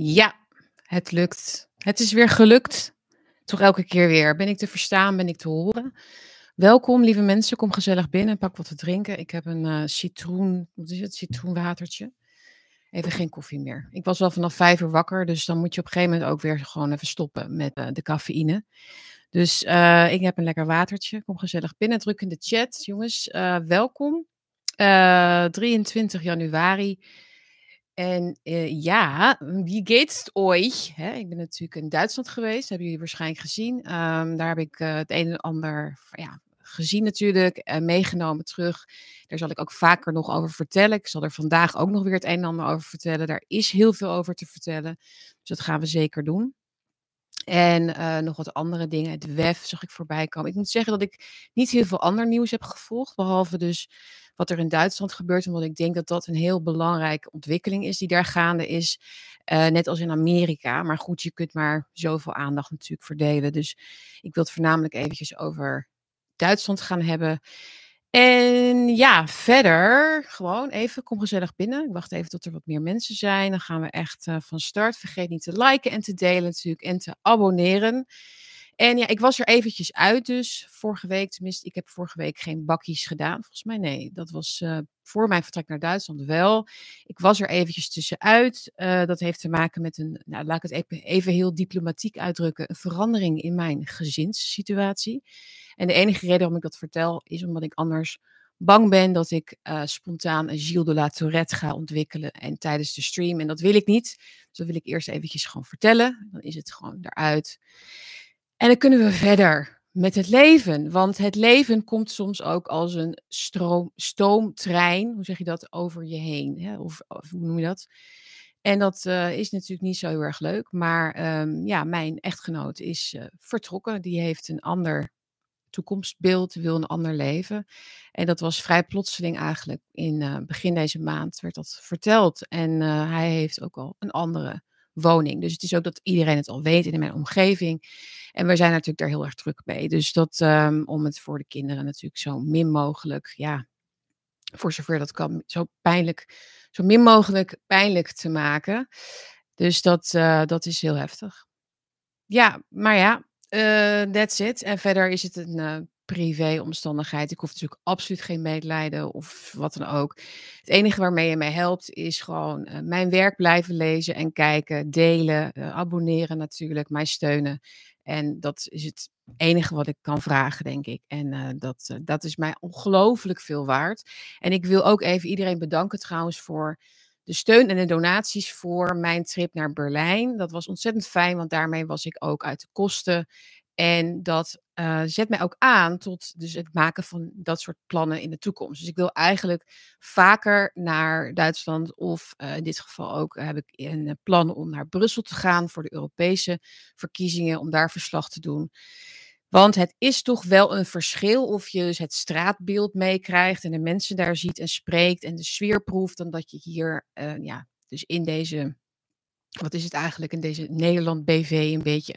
Ja, het lukt. Het is weer gelukt. Toch elke keer weer. Ben ik te verstaan? Ben ik te horen? Welkom, lieve mensen. Kom gezellig binnen. Pak wat te drinken. Ik heb een uh, citroen. Wat is het? Citroenwatertje. Even geen koffie meer. Ik was wel vanaf vijf uur wakker. Dus dan moet je op een gegeven moment ook weer gewoon even stoppen met uh, de cafeïne. Dus uh, ik heb een lekker watertje. Kom gezellig binnen. Druk in de chat, jongens. welkom. 23 januari. En uh, ja, wie geht's? Hè? Ik ben natuurlijk in Duitsland geweest, hebben jullie waarschijnlijk gezien. Um, daar heb ik uh, het een en ander ja, gezien natuurlijk, en meegenomen terug. Daar zal ik ook vaker nog over vertellen. Ik zal er vandaag ook nog weer het een en ander over vertellen. Daar is heel veel over te vertellen, dus dat gaan we zeker doen. En uh, nog wat andere dingen. Het WEF zag ik voorbij komen. Ik moet zeggen dat ik niet heel veel ander nieuws heb gevolgd. Behalve dus wat er in Duitsland gebeurt. Omdat ik denk dat dat een heel belangrijke ontwikkeling is die daar gaande is. Uh, net als in Amerika. Maar goed, je kunt maar zoveel aandacht natuurlijk verdelen. Dus ik wil het voornamelijk eventjes over Duitsland gaan hebben. En ja, verder gewoon even, kom gezellig binnen. Ik wacht even tot er wat meer mensen zijn. Dan gaan we echt uh, van start. Vergeet niet te liken en te delen natuurlijk en te abonneren. En ja, ik was er eventjes uit dus, vorige week. Tenminste, ik heb vorige week geen bakjes gedaan. Volgens mij nee, dat was uh, voor mijn vertrek naar Duitsland wel. Ik was er eventjes tussenuit. Uh, dat heeft te maken met een, nou laat ik het even, heel diplomatiek uitdrukken, een verandering in mijn gezinssituatie. En de enige reden waarom ik dat vertel, is omdat ik anders bang ben dat ik uh, spontaan een Gilles de la Tourette ga ontwikkelen en tijdens de stream. En dat wil ik niet. Dus dat wil ik eerst eventjes gewoon vertellen. Dan is het gewoon eruit. En dan kunnen we verder met het leven. Want het leven komt soms ook als een stroom, stoomtrein, hoe zeg je dat, over je heen. Hè? Of, hoe noem je dat? En dat uh, is natuurlijk niet zo heel erg leuk. Maar um, ja, mijn echtgenoot is uh, vertrokken. Die heeft een ander toekomstbeeld, wil een ander leven. En dat was vrij plotseling eigenlijk. In uh, begin deze maand werd dat verteld. En hij heeft ook al een andere woning. Dus het is ook dat iedereen het al weet in mijn omgeving. En we zijn natuurlijk daar heel erg druk mee. Dus dat um, om het voor de kinderen natuurlijk zo min mogelijk, ja, voor zover dat kan, zo pijnlijk, zo min mogelijk pijnlijk te maken. Dus dat, uh, dat is heel heftig. Ja, maar ja, uh, that's it. En verder is het een uh, privé-omstandigheid. Ik hoef natuurlijk absoluut geen medelijden of wat dan ook. Het enige waarmee je mij helpt is gewoon uh, mijn werk blijven lezen en kijken, delen, uh, abonneren natuurlijk, mij steunen. En dat is het enige wat ik kan vragen, denk ik. En uh, dat, dat is mij ongelooflijk veel waard. En ik wil ook even iedereen bedanken trouwens voor de steun en de donaties voor mijn trip naar Berlijn. Dat was ontzettend fijn, want daarmee was ik ook uit de kosten. En dat uh, zet mij ook aan tot dus het maken van dat soort plannen in de toekomst. Dus ik wil eigenlijk vaker naar Duitsland of uh, in dit geval ook heb ik een plan om naar Brussel te gaan voor de Europese verkiezingen, om daar verslag te doen. Want het is toch wel een verschil of je dus het straatbeeld meekrijgt en de mensen daar ziet en spreekt en de sfeer proeft, dan dat je hier, ja, dus in deze, wat is het eigenlijk, in deze Nederland BV een beetje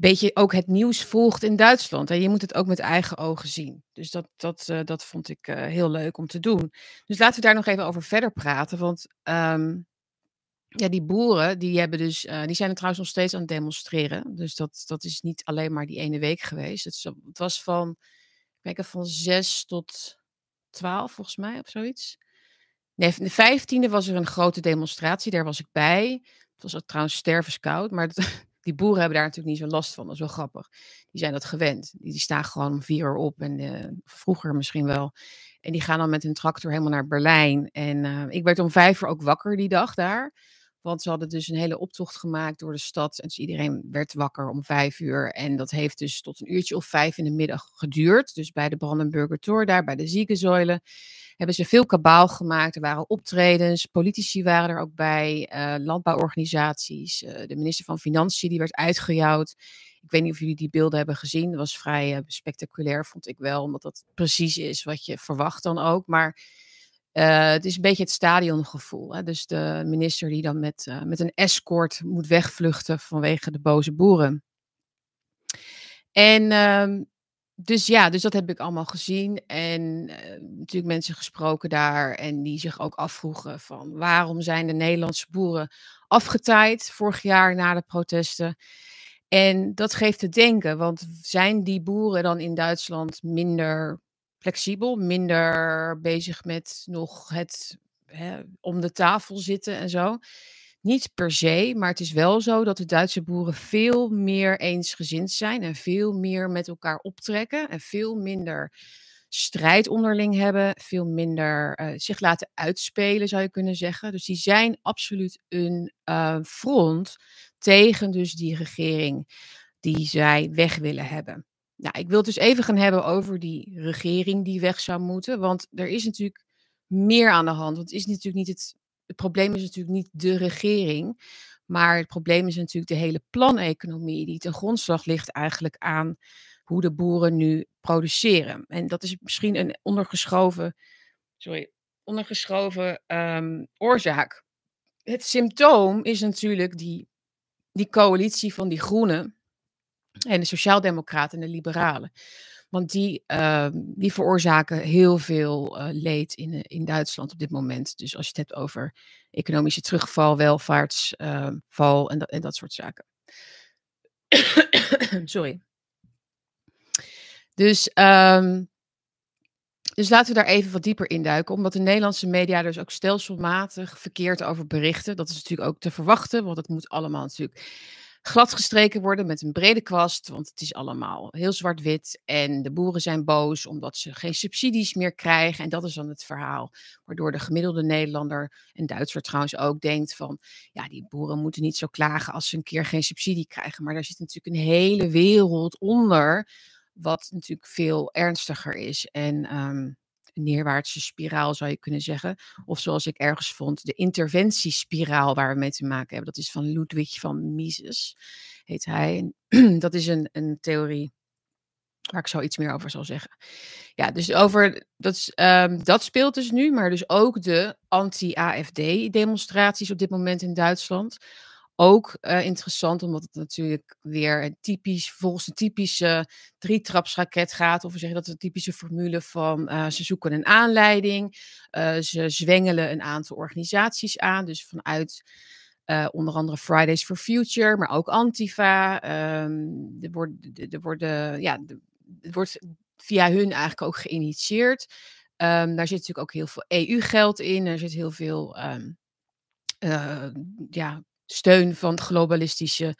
beetje ook het nieuws volgt in Duitsland. En je moet het ook met eigen ogen zien. Dus dat, dat, uh, dat vond ik uh, heel leuk om te doen. Dus laten we daar nog even over verder praten. Want um, ja, die boeren, die, hebben dus, uh, die zijn er trouwens nog steeds aan het demonstreren. Dus dat, dat is niet alleen maar die ene week geweest. Het, het was van, ik denk van 6 tot 12 volgens mij, of zoiets. Nee, de 15e was er een grote demonstratie, daar was ik bij. Het was trouwens stervenskoud, maar die boeren hebben daar natuurlijk niet zo last van. Dat is wel grappig. Die zijn dat gewend. Die, staan gewoon om vier uur op en uh, vroeger misschien wel. En die gaan dan met hun tractor helemaal naar Berlijn. En uh, ik werd om vijf uur ook wakker die dag daar. Want ze hadden dus een hele optocht gemaakt door de stad. En dus iedereen werd wakker om vijf uur. En dat heeft dus tot een uurtje of vijf in de middag geduurd. Dus bij de Brandenburger Tor, daar bij de ziekenzoilen, hebben ze veel kabaal gemaakt. Er waren optredens, politici waren er ook bij, uh, landbouworganisaties. Uh, de minister van Financiën die werd uitgejouwd. Ik weet niet of jullie die beelden hebben gezien. Dat was vrij uh, spectaculair, vond ik wel. Omdat dat precies is wat je verwacht dan ook. Maar uh, het is een beetje het stadiongevoel. Hè? Dus de minister die dan met, uh, met een escort moet wegvluchten vanwege de boze boeren. En uh, dus ja, dus dat heb ik allemaal gezien en eh, natuurlijk mensen gesproken daar en die zich ook afvroegen van waarom zijn de Nederlandse boeren afgetaaid vorig jaar na de protesten? En dat geeft te denken, want zijn die boeren dan in Duitsland minder flexibel, minder bezig met nog het hè, om de tafel zitten en zo? Niet per se, maar het is wel zo dat de Duitse boeren veel meer eensgezind zijn en veel meer met elkaar optrekken en veel minder strijd onderling hebben, veel minder uh, zich laten uitspelen, zou je kunnen zeggen. Dus die zijn absoluut een uh, front tegen dus die regering die zij weg willen hebben. Nou, ik wil het dus even gaan hebben over die regering die weg zou moeten, want er is natuurlijk meer aan de hand. Want het is natuurlijk niet het het probleem is natuurlijk niet de regering, maar het probleem is natuurlijk de hele planeconomie die ten grondslag ligt eigenlijk aan hoe de boeren nu produceren. En dat is misschien een ondergeschoven, sorry, ondergeschoven um, oorzaak. Het symptoom is natuurlijk die, die coalitie van die groenen en de sociaaldemocraten en de liberalen. Want die, uh, die veroorzaken heel veel uh, leed in, eh, in Duitsland op dit moment. Dus als je het hebt over economische terugval, welvaartsval uh, en, dat, en dat soort zaken. Sorry. Dus, um, dus laten we daar even wat dieper induiken. Omdat de Nederlandse media dus ook stelselmatig verkeerd over berichten. Dat is natuurlijk ook te verwachten, want het moet allemaal natuurlijk gladgestreken worden met een brede kwast, want het is allemaal heel zwart-wit. En de boeren zijn boos omdat ze geen subsidies meer krijgen. En dat is dan het verhaal. Waardoor de gemiddelde Nederlander, en Duitser trouwens ook, denkt van, ja, die boeren moeten niet zo klagen als ze een keer geen subsidie krijgen. Maar daar zit natuurlijk een hele wereld onder, wat natuurlijk veel ernstiger is. En um, neerwaartse spiraal, zou je kunnen zeggen. Of zoals ik ergens vond, de interventiespiraal waar we mee te maken hebben. Dat is van Ludwig van Mises, heet hij. dat is een, een theorie waar ik zo iets meer over zal zeggen. Ja, dus over, dat, um, dat speelt dus nu, maar dus ook de anti-AFD-demonstraties op dit moment in Duitsland ook uh, interessant, omdat het natuurlijk weer typisch, volgens een typische drietrapsraket gaat. Of we zeggen dat het een typische formule van uh, ze zoeken een aanleiding. Uh, ze zwengelen een aantal organisaties aan. Dus vanuit onder andere Fridays for Future, maar ook Antifa. Um, er, worden, er, worden, ja, er wordt via hun eigenlijk ook geïnitieerd. Um, daar zit natuurlijk ook heel veel EU-geld in. Er zit heel veel um, ja, steun van globalistische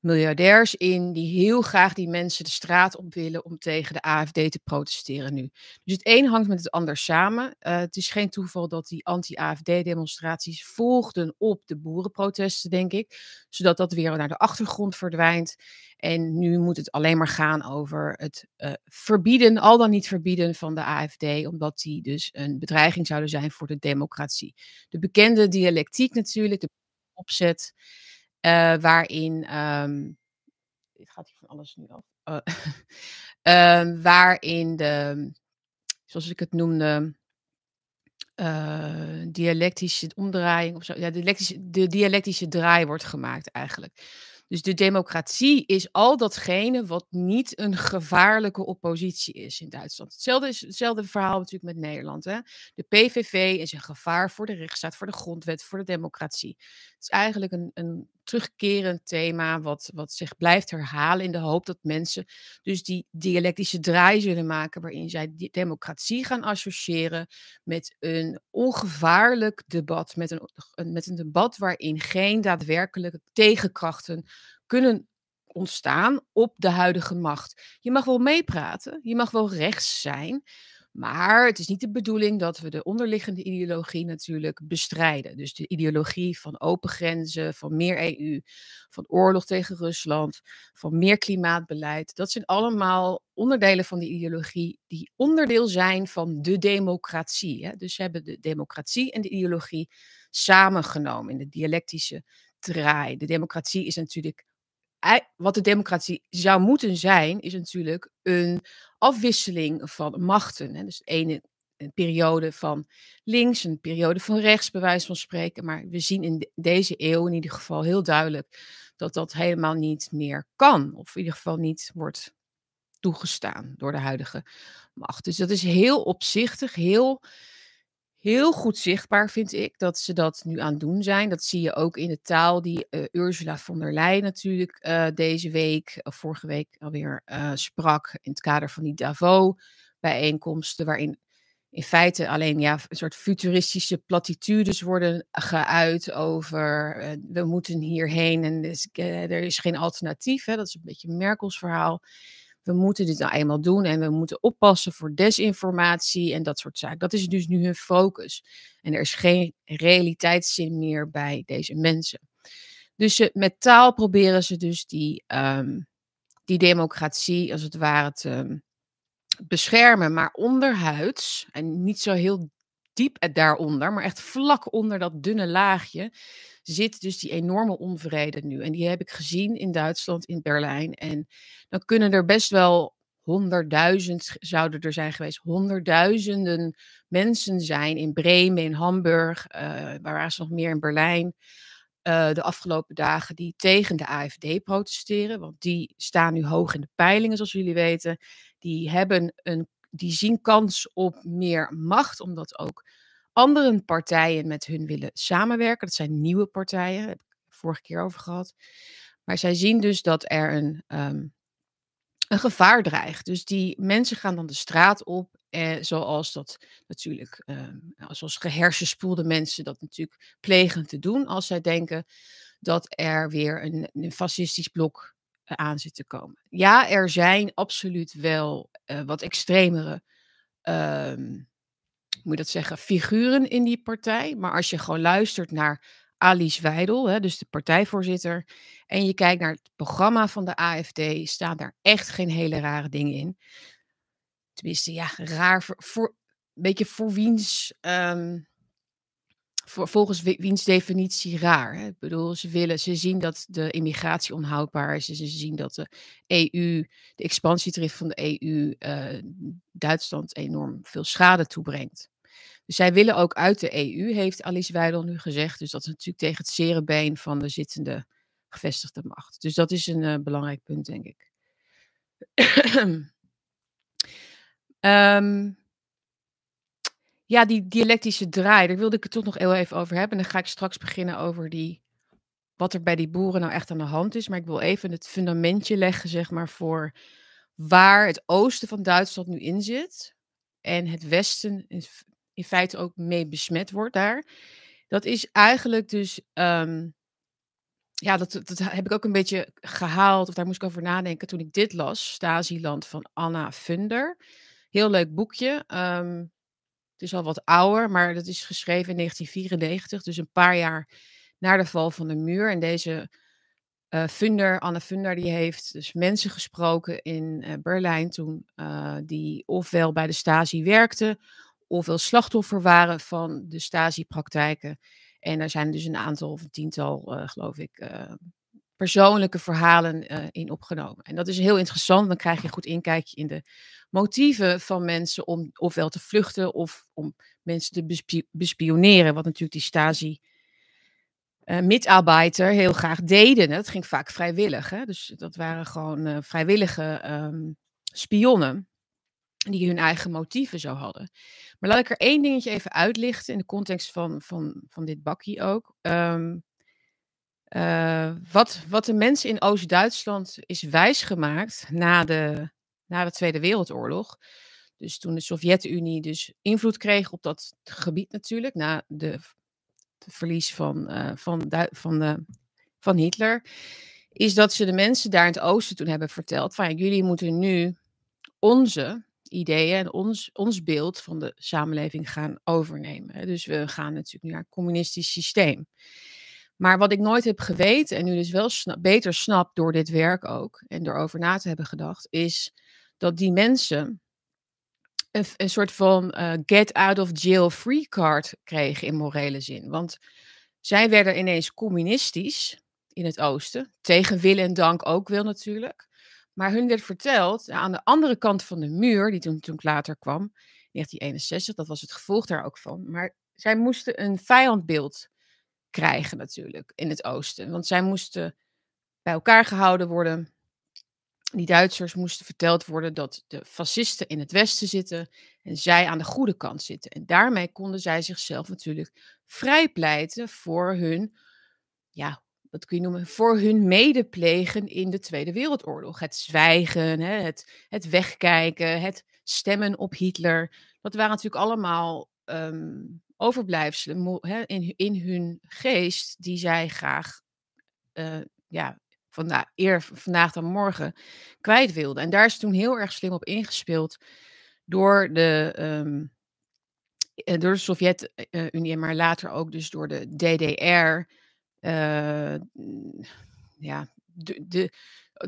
miljardairs in, die heel graag die mensen de straat op willen om tegen de AFD te protesteren nu. Dus het een hangt met het ander samen. Uh, het is geen toeval dat die anti-AFD-demonstraties volgden op de boerenprotesten, denk ik, zodat dat weer naar de achtergrond verdwijnt. En nu moet het alleen maar gaan over het uh, verbieden, al dan niet verbieden van de AFD, omdat die dus een bedreiging zouden zijn voor de democratie. De bekende dialectiek natuurlijk, de opzet. Uh, waarin. Um, dit gaat hier van alles nu af. Uh, waarin de. Zoals ik het noemde. Uh, dialectische omdraaiing of zo. Ja, dialectische, de dialectische draai wordt gemaakt eigenlijk. Dus de democratie is al datgene wat niet een gevaarlijke oppositie is in Duitsland. Hetzelfde, is, hetzelfde verhaal natuurlijk met Nederland. Hè? De PVV is een gevaar voor de rechtsstaat, voor de grondwet, voor de democratie. Het is eigenlijk een, een terugkerend thema wat, wat zich blijft herhalen in de hoop dat mensen dus die dialectische draai zullen maken waarin zij die democratie gaan associëren met een ongevaarlijk debat, met een, met een debat waarin geen daadwerkelijke tegenkrachten kunnen ontstaan op de huidige macht. Je mag wel meepraten, je mag wel rechts zijn, maar het is niet de bedoeling dat we de onderliggende ideologie natuurlijk bestrijden. Dus de ideologie van open grenzen, van meer EU, van oorlog tegen Rusland, van meer klimaatbeleid. Dat zijn allemaal onderdelen van die ideologie die onderdeel zijn van de democratie. Hè? Dus ze hebben de democratie en de ideologie samengenomen in de dialectische draai. De democratie is natuurlijk wat de democratie zou moeten zijn, is natuurlijk een afwisseling van machten. Hè. Dus een periode van links, een periode van rechts, bij wijze van spreken. Maar we zien in deze eeuw in ieder geval heel duidelijk dat dat helemaal niet meer kan. Of in ieder geval niet wordt toegestaan door de huidige macht. Dus dat is heel opzichtig, heel, heel goed zichtbaar, vind ik, dat ze dat nu aan het doen zijn. Dat zie je ook in de taal die uh, Ursula von der Leyen natuurlijk uh, deze week, of vorige week alweer, uh, sprak in het kader van die Davos-bijeenkomsten, waarin in feite alleen ja, een soort futuristische platitudes worden geuit over we moeten hierheen en dus, er is geen alternatief. Hè? Dat is een beetje Merkels verhaal. We moeten dit nou eenmaal doen en we moeten oppassen voor desinformatie en dat soort zaken. Dat is dus nu hun focus. En er is geen realiteitszin meer bij deze mensen. Dus met taal proberen ze dus die, um, die democratie als het ware te beschermen, maar onderhuids, en niet zo heel diep daaronder, maar echt vlak onder dat dunne laagje, zit dus die enorme onvrede nu. En die heb ik gezien in Duitsland, in Berlijn. En dan kunnen er best wel honderdduizend, zouden er zijn geweest, honderdduizenden mensen zijn in Bremen, in Hamburg, uh, waar waren ze nog meer in Berlijn. Uh, de afgelopen dagen die tegen de AFD protesteren. Want die staan nu hoog in de peilingen, zoals jullie weten die hebben een, die zien kans op meer macht, omdat ook andere partijen met hun willen samenwerken. Dat zijn nieuwe partijen, daar heb ik vorige keer over gehad. Maar zij zien dus dat er een, um, een gevaar dreigt. Dus die mensen gaan dan de straat op, eh, zoals dat natuurlijk, eh, zoals gehersenspoelde mensen dat natuurlijk plegen te doen, als zij denken dat er weer een, een fascistisch blok aan zit te komen. Ja, er zijn absoluut wel uh, wat extremere, um, moet dat zeggen, figuren in die partij. Maar als je gewoon luistert naar Alice Weidel, hè, dus de partijvoorzitter, en je kijkt naar het programma van de AFD, staan daar echt geen hele rare dingen in. Tenminste, ja, raar voor, een beetje voor wiens um, volgens wiens definitie raar. Hè? Ik bedoel, ze, willen, ze zien dat de immigratie onhoudbaar is. Ze zien dat de EU, de expansiedrift van de EU, eh, Duitsland enorm veel schade toebrengt. Dus zij willen ook uit de EU, heeft Alice Weidel nu gezegd. Dus dat is natuurlijk tegen het zere been van de zittende gevestigde macht. Dus dat is een uh, belangrijk punt, denk ik. um, Ja, die dialectische draai, daar wilde ik het toch nog heel even over hebben. En dan ga ik straks beginnen over die, wat er bij die boeren nou echt aan de hand is. Maar ik wil even het fundamentje leggen, zeg maar, voor waar het oosten van Duitsland nu in zit. En het westen in, feite ook mee besmet wordt daar. Dat is eigenlijk dus, um, ja, dat, dat heb ik ook een beetje gehaald, of daar moest ik over nadenken toen ik dit las. Stasiland van Anna Funder. Heel leuk boekje. Um, het is al wat ouder, maar dat is geschreven in 1994, dus een paar jaar na de val van de muur. En deze uh, Funder, Anne Funder, die heeft dus mensen gesproken in uh, Berlijn toen, uh, die ofwel bij de Stasi werkten, ofwel slachtoffer waren van de Stasi-praktijken. En er zijn dus een aantal, of een tiental, geloof ik, persoonlijke verhalen in opgenomen. En dat is heel interessant, dan krijg je een goed inkijkje in de motieven van mensen om ofwel te vluchten of om mensen te bespioneren, wat natuurlijk die Stasi uh, mitarbeiter heel graag deden. Dat ging vaak vrijwillig. Hè? Dus dat waren gewoon uh, vrijwillige um, spionnen die hun eigen motieven zo hadden. Maar laat ik er één dingetje even uitlichten in de context van, van, van dit bakkie ook. Um, uh, wat, wat de mensen in Oost-Duitsland is wijsgemaakt na de na de Tweede Wereldoorlog. Dus toen de Sovjet-Unie dus invloed kreeg op dat gebied natuurlijk, na de, de verlies van, uh, van, van, de, van Hitler, is dat ze de mensen daar in het oosten toen hebben verteld van jullie moeten nu onze ideeën en ons, ons beeld van de samenleving gaan overnemen. Dus we gaan natuurlijk naar een communistisch systeem. Maar wat ik nooit heb geweten en nu dus wel beter snap door dit werk ook en erover na te hebben gedacht, is dat die mensen een, een soort van uh, get out of jail free card kregen in morele zin. Want zij werden ineens communistisch in het oosten, tegen wil en dank ook wel natuurlijk. Maar hun werd verteld, aan de andere kant van de muur, die toen, toen later kwam, 1961, dat was het gevolg daar ook van. Maar zij moesten een vijandbeeld krijgen natuurlijk in het oosten. Want zij moesten bij elkaar gehouden worden die Duitsers moesten verteld worden dat de fascisten in het westen zitten en zij aan de goede kant zitten. En daarmee konden zij zichzelf natuurlijk vrijpleiten voor hun, ja, wat kun je noemen, voor hun medeplegen in de Tweede Wereldoorlog. Het zwijgen, hè, het, het wegkijken, het stemmen op Hitler. Dat waren natuurlijk allemaal ehm, overblijfselen in, in hun geest die zij graag uh, ja, vandaag, eer vandaag dan morgen kwijt wilden. En daar is toen heel erg slim op ingespeeld door de, um, door de Sovjet-Unie, maar later ook dus door de DDR. Eh, ja, de, de,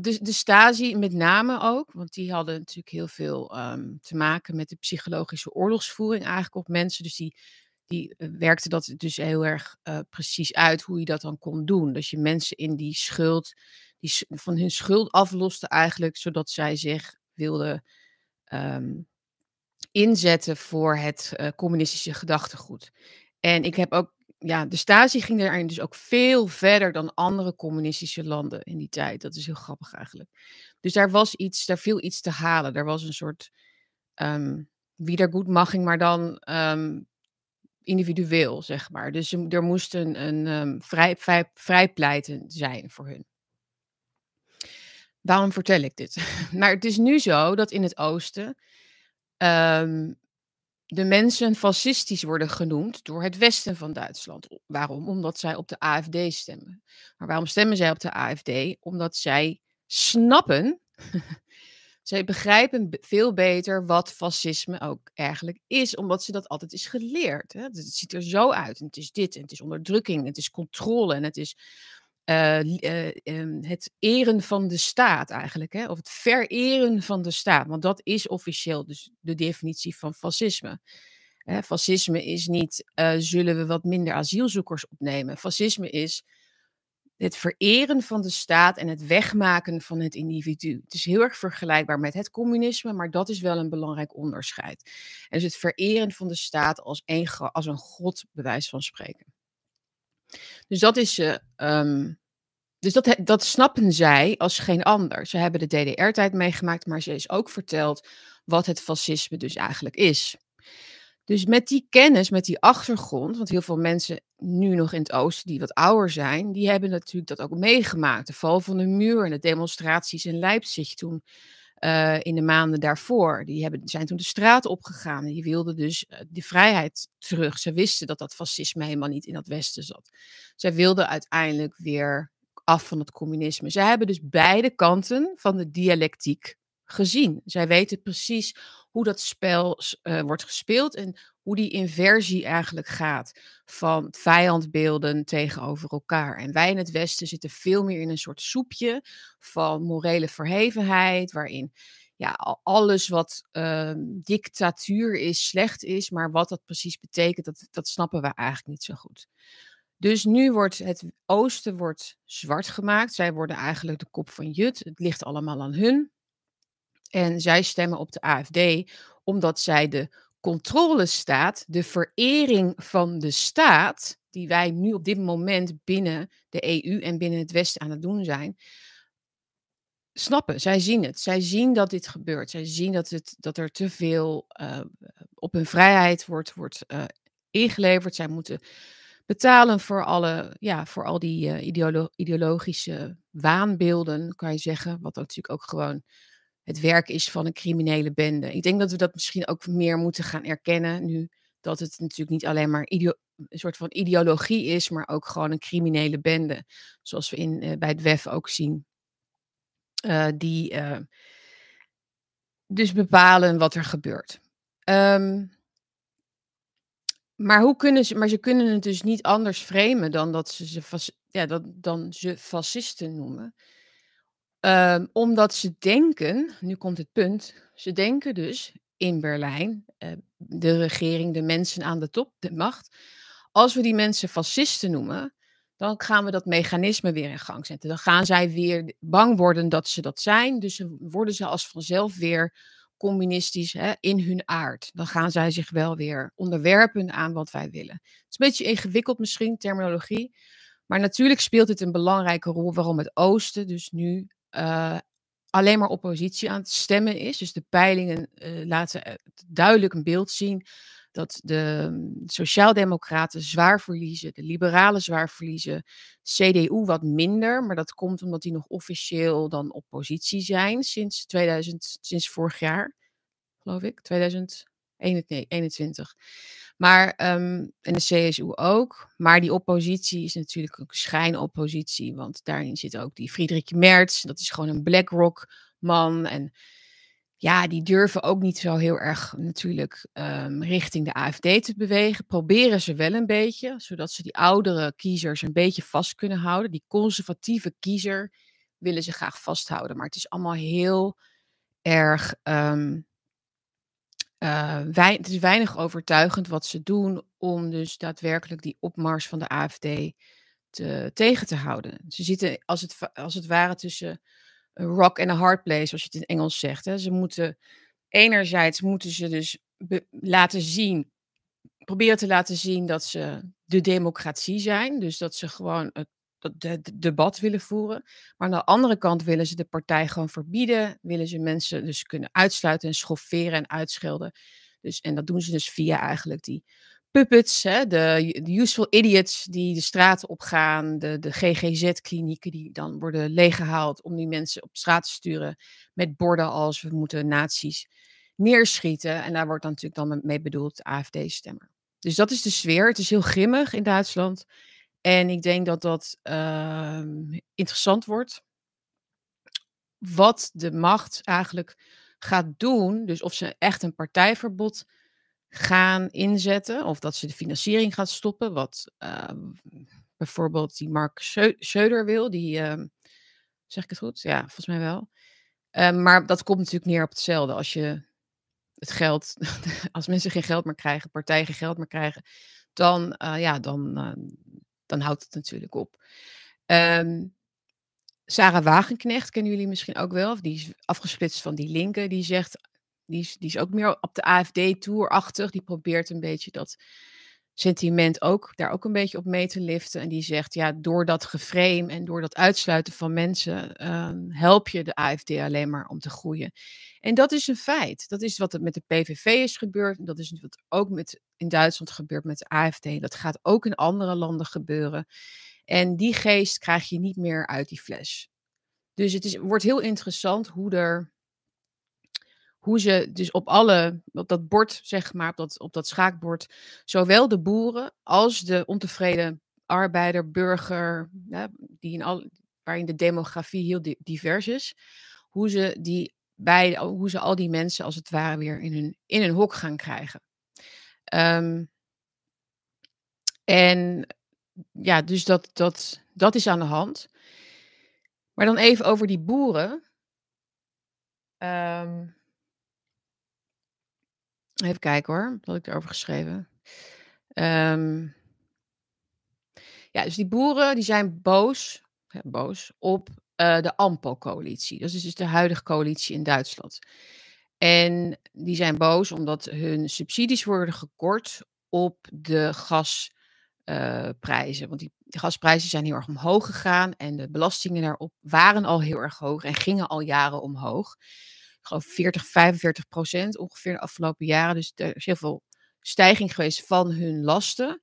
de, Stasi met name ook, want die hadden natuurlijk heel veel um, te maken met de psychologische oorlogsvoering eigenlijk op mensen. Dus die die eh, werkte dat dus heel erg uh, precies uit hoe je dat dan kon doen. Dat je mensen in die schuld, die, van hun schuld afloste eigenlijk, zodat zij zich wilden um, inzetten voor het uh, communistische gedachtegoed. En ik heb ook, ja, de Stasi ging daarin dus ook veel verder dan andere communistische landen in die tijd. Dat is heel grappig eigenlijk. Dus daar was iets, daar viel iets te halen. Er was een soort um, wiedergoedmaching, maar dan um, individueel, zeg maar. Dus er moest een, een um, vrij, vrij, vrijpleiten zijn voor hun. Waarom vertel ik dit? maar het is nu zo dat in het oosten um, de mensen fascistisch worden genoemd door het westen van Duitsland. Waarom? Omdat zij op de AFD stemmen. Maar waarom stemmen zij op de AFD? Omdat zij snappen zij begrijpen veel beter wat fascisme ook eigenlijk is, omdat ze dat altijd is geleerd. Hè? Het ziet er zo uit. En het is dit, en het is onderdrukking, het is controle en het is uh, uh, um, het eren van de staat eigenlijk. Hè? Of het vereren van de staat. Want dat is officieel dus de definitie van fascisme. Hè? Fascisme is niet uh, zullen we wat minder asielzoekers opnemen. Fascisme is het vereren van de staat en het wegmaken van het individu. Het is heel erg vergelijkbaar met het communisme, maar dat is wel een belangrijk onderscheid. En dus het vereren van de staat als een, als een god, bewijs van spreken. Dus dat is. Uh, dus dat, dat snappen zij als geen ander. Ze hebben de DDR-tijd meegemaakt, maar ze is ook verteld wat het fascisme dus eigenlijk is. Dus met die kennis, met die achtergrond, want heel veel mensen nu nog in het oosten die wat ouder zijn, die hebben natuurlijk dat ook meegemaakt. De val van de muur en de demonstraties in Leipzig toen uh, in de maanden daarvoor. Die hebben, zijn toen de straat opgegaan en die wilden dus uh, die vrijheid terug. Ze wisten dat dat fascisme helemaal niet in dat westen zat. Zij wilden uiteindelijk weer af van het communisme. Zij hebben dus beide kanten van de dialectiek gezien. Zij weten precies hoe dat spel uh, wordt gespeeld en hoe die inversie eigenlijk gaat van vijandbeelden tegenover elkaar. En wij in het Westen zitten veel meer in een soort soepje van morele verhevenheid, waarin ja, alles wat uh, dictatuur is, slecht is, maar wat dat precies betekent, dat, dat snappen we eigenlijk niet zo goed. Dus nu wordt het oosten wordt zwart gemaakt. Zij worden eigenlijk de kop van Jut. Het ligt allemaal aan hun. En zij stemmen op de AFD omdat zij de controlestaat, de verering van de staat, die wij nu op dit moment binnen de EU en binnen het Westen aan het doen zijn, snappen. Zij zien het. Zij zien dat dit gebeurt. Zij zien dat, het, dat er te veel uh, op hun vrijheid wordt, wordt uh, ingeleverd. Zij moeten betalen voor, alle, ja, voor al die ideolo ideologische waanbeelden, kan je zeggen. Wat natuurlijk ook gewoon het werk is van een criminele bende. Ik denk dat we dat misschien ook meer moeten gaan erkennen nu dat het natuurlijk niet alleen maar een soort van ideologie is, maar ook gewoon een criminele bende. Zoals we in, uh, bij het WEF ook zien. Uh, die uh, dus bepalen wat er gebeurt. Um, maar, hoe kunnen ze, maar ze kunnen het dus niet anders framen dan dat ze ze, ja, dat, dan ze fascisten noemen. Um, omdat ze denken, nu komt het punt, ze denken dus in Berlijn, uh, de regering, de mensen aan de top, de macht, als we die mensen fascisten noemen, dan gaan we dat mechanisme weer in gang zetten. Dan gaan zij weer bang worden dat ze dat zijn, dus worden ze als vanzelf weer communistisch hè, in hun aard. Dan gaan zij zich wel weer onderwerpen aan wat wij willen. Het is een beetje ingewikkeld misschien, terminologie. Maar natuurlijk speelt het een belangrijke rol waarom het Oosten dus nu uh, alleen maar oppositie aan het stemmen is. Dus de peilingen uh, laten uh, duidelijk een beeld zien dat de um, Sociaaldemocraten zwaar verliezen, de Liberalen zwaar verliezen, CDU wat minder, maar dat komt omdat die nog officieel dan oppositie zijn sinds 2000, sinds vorig jaar, geloof ik, 2021. Maar, um, en de CSU ook. Maar die oppositie is natuurlijk ook schijnoppositie. Want daarin zit ook die Friedrich Merz. Dat is gewoon een BlackRock-man. En ja, die durven ook niet zo heel erg natuurlijk um, richting de AFD te bewegen. Proberen ze wel een beetje, zodat ze die oudere kiezers een beetje vast kunnen houden. Die conservatieve kiezer willen ze graag vasthouden. Maar het is allemaal heel erg um, uh, wij, het is weinig overtuigend wat ze doen om dus daadwerkelijk die opmars van de AFD te, tegen te houden. Ze zitten als het, als het ware tussen een rock en een hard place, zoals je het in Engels zegt. Hè. Ze moeten, enerzijds moeten ze dus laten zien, proberen te laten zien dat ze de democratie zijn. Dus dat ze gewoon het dat debat willen voeren. Maar aan de andere kant willen ze de partij gewoon verbieden. Willen ze mensen dus kunnen uitsluiten en schofferen en uitschelden. Dus, en dat doen ze dus via eigenlijk die puppets, hè, de, de useful idiots die de straten opgaan, de, de GGZ-klinieken die dan worden leeggehaald om die mensen op straat te sturen met borden als we moeten nazi's neerschieten. En daar wordt dan natuurlijk dan mee bedoeld AFD-stemmer. Dus dat is de sfeer. Het is heel grimmig in Duitsland. En ik denk dat dat uh, interessant wordt. Wat de macht eigenlijk gaat doen. Dus of ze echt een partijverbod gaan inzetten. Of dat ze de financiering gaat stoppen. Wat uh, bijvoorbeeld die Mark Söder wil. Die, uh, zeg ik het goed? Ja, volgens mij wel. Ehm, maar dat komt natuurlijk neer op hetzelfde. Als je het geld, als mensen geen geld meer krijgen, partijen geen geld meer krijgen, dan, uh, ja, dan, dan houdt het natuurlijk op. Um, Sarah Wagenknecht kennen jullie misschien ook wel. Die is afgesplitst van die linken. Die zegt, die is, die is ook meer op de AFD-tourachtig. Die probeert een beetje dat sentiment ook, daar ook een beetje op mee te liften. En die zegt, ja, door dat geframe en door dat uitsluiten van mensen, um, help je de AFD alleen maar om te groeien. En dat is een feit. Dat is wat er met de PVV is gebeurd. Dat is wat ook met, in Duitsland gebeurt met de AFD. Dat gaat ook in andere landen gebeuren. En die geest krijg je niet meer uit die fles. Dus het is, wordt heel interessant hoe er hoe ze dus op alle, op dat bord, zeg maar, op dat, op dat schaakbord, zowel de boeren als de ontevreden arbeider, burger, die in al, waarin de demografie heel divers is, hoe ze, die bij, hoe ze al die mensen als het ware weer in hun, in hun hok gaan krijgen. Um, en ja, dus dat, dat, dat is aan de hand. Maar dan even over die boeren. Um, Even kijken hoor, wat had ik erover geschreven? Um, ja, dus die boeren die zijn boos, boos op uh, de AMPO-coalitie. Dat is dus de huidige coalitie in Duitsland. En die zijn boos omdat hun subsidies worden gekort op de gasprijzen. Uh, want die, gasprijzen zijn heel erg omhoog gegaan en de belastingen daarop waren al heel erg hoog en gingen al jaren omhoog geloof 40, 45 procent ongeveer de afgelopen jaren. Dus er is heel veel stijging geweest van hun lasten.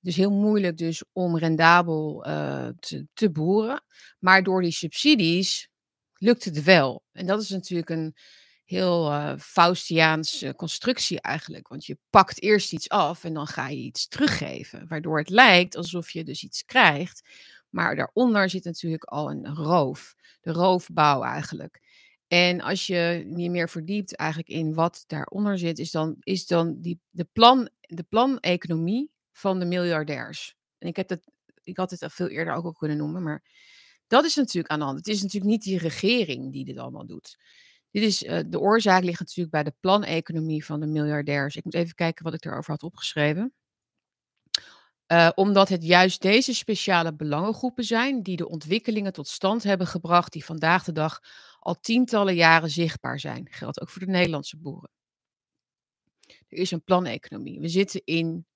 Dus heel moeilijk dus om rendabel uh, te, boeren. Maar door die subsidies lukt het wel. En dat is natuurlijk een heel uh, Faustiaans constructie eigenlijk. Want je pakt eerst iets af en dan ga je iets teruggeven. Waardoor het lijkt alsof je dus iets krijgt. Maar daaronder zit natuurlijk al een roof. De roofbouw eigenlijk. En als je je meer verdiept eigenlijk in wat daaronder zit, is dan, is dan die, de, plan, de planeconomie van de miljardairs. En ik, heb dat, ik had het al veel eerder ook al kunnen noemen, maar dat is natuurlijk aan de hand. Het is natuurlijk niet die regering die dit allemaal doet. Dit is, uh, de oorzaak ligt natuurlijk bij de planeconomie van de miljardairs. Ik moet even kijken wat ik erover had opgeschreven. Uh, omdat het juist deze speciale belangengroepen zijn die de ontwikkelingen tot stand hebben gebracht die vandaag de dag al tientallen jaren zichtbaar zijn. Geldt ook voor de Nederlandse boeren. Er is een planeconomie. We zitten in,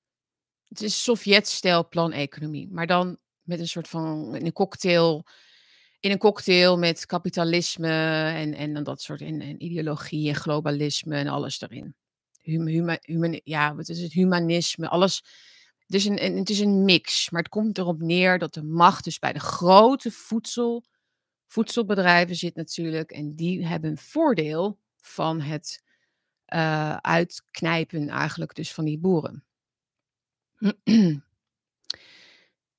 het is Sovjet-stijl planeconomie, maar dan met een soort van een cocktail. in een cocktail met kapitalisme en, en dat soort en, en ideologie globalisme en alles huma, human, ja, wat is het? Humanisme, alles. Het een, het is een mix, maar het komt erop neer dat de macht dus bij de grote voedsel, voedselbedrijven zit natuurlijk. En die hebben een voordeel van het uh, uitknijpen eigenlijk dus van die boeren. um,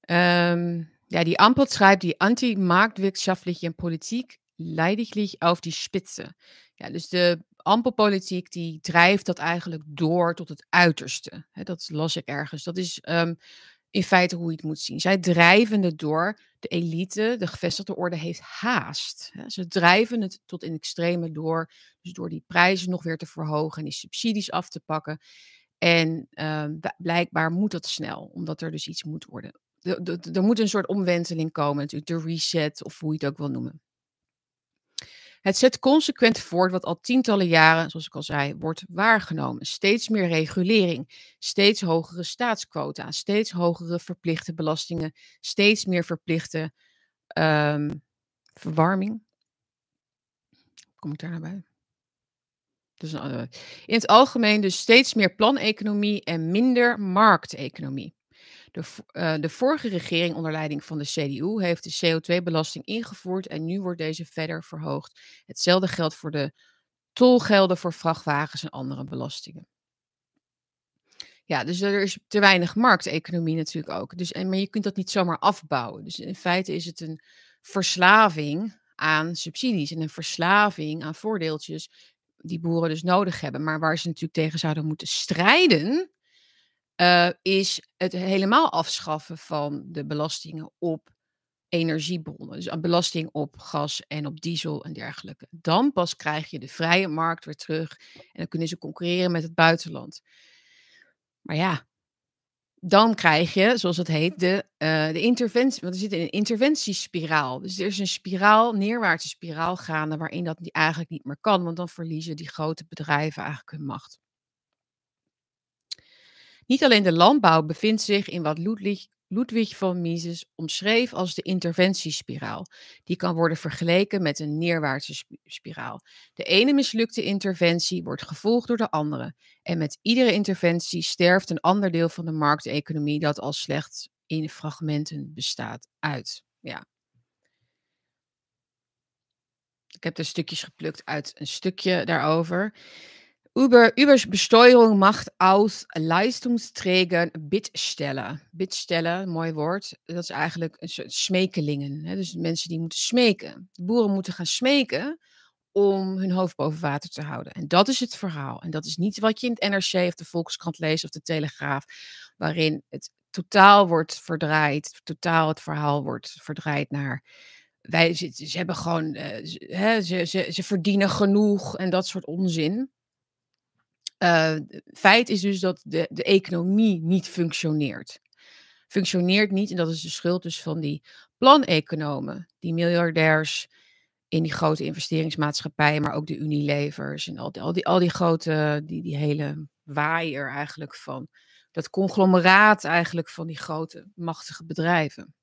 ja, die Ampel schrijft die anti-marktwirtschaftliche politiek leidlich auf die Spitze. Ja, dus de Ampelpolitiek die drijft dat eigenlijk door tot het uiterste. dat las ik ergens. Dat is um, in feite hoe je het moet zien. Zij drijven het door. De elite, de gevestigde orde, heeft haast. Ze drijven het tot in extreme door. Dus door die prijzen nog weer te verhogen en die subsidies af te pakken. En um, blijkbaar moet dat snel, omdat er dus iets moet worden. Er moet een soort omwenteling komen, natuurlijk, de reset of hoe je het ook wil noemen. Het zet consequent voort wat al tientallen jaren, zoals ik al zei, wordt waargenomen. Steeds meer regulering, steeds hogere staatsquota, steeds hogere verplichte belastingen, steeds meer verplichte um, verwarming. Kom ik daar naar bij? Dus, uh, in het algemeen dus steeds meer planeconomie en minder markteconomie. De, uh, de vorige regering onder leiding van de CDU heeft de CO2-belasting ingevoerd en nu wordt deze verder verhoogd. Hetzelfde geldt voor de tolgelden voor vrachtwagens en andere belastingen. Ja, dus er is te weinig markteconomie natuurlijk ook. Dus, en, maar je kunt dat niet zomaar afbouwen. Dus in feite is het een verslaving aan subsidies en een verslaving aan voordeeltjes die boeren dus nodig hebben. Maar waar ze natuurlijk tegen zouden moeten strijden, uh, is het helemaal afschaffen van de belastingen op energiebronnen. Dus een belasting op gas en op diesel en dergelijke. Dan pas krijg je de vrije markt weer terug en dan kunnen ze concurreren met het buitenland. Maar ja, dan krijg je, zoals het heet, de, uh, de interventie. Want er zit in een interventiespiraal. Dus er is een spiraal, neerwaartse spiraal gaande, waarin dat eigenlijk niet meer kan. Want dan verliezen die grote bedrijven eigenlijk hun macht. Niet alleen de landbouw bevindt zich in wat Ludwig, Ludwig van Mises omschreef als de interventiespiraal. Die kan worden vergeleken met een neerwaartse spiraal. De ene mislukte interventie wordt gevolgd door de andere. En met iedere interventie sterft een ander deel van de markteconomie dat al slechts in fragmenten bestaat uit. Ja. Ik heb er stukjes geplukt uit een stukje daarover. Über, Überbesteuerung macht aus Leistungsträgern Bittsteller. Bittsteller, mooi woord. Dat is eigenlijk een soort smekelingen. Hè? Dus mensen die moeten smeken. De boeren moeten gaan smeken om hun hoofd boven water te houden. En dat is het verhaal. En dat is niet wat je in het NRC of de Volkskrant leest of de Telegraaf, waarin het totaal wordt verdraaid, totaal het verhaal wordt verdraaid naar wij, ze, ze hebben gewoon, uh, ze, ze, ze, ze verdienen genoeg en dat soort onzin. Uh, feit is dus dat de, de economie niet functioneert. Functioneert niet en dat is de schuld dus van die planeconomen, die miljardairs in die grote investeringsmaatschappijen, maar ook de Unilevers en al die, al die, al die grote, die, die hele waaier eigenlijk van, dat conglomeraat eigenlijk van die grote machtige bedrijven.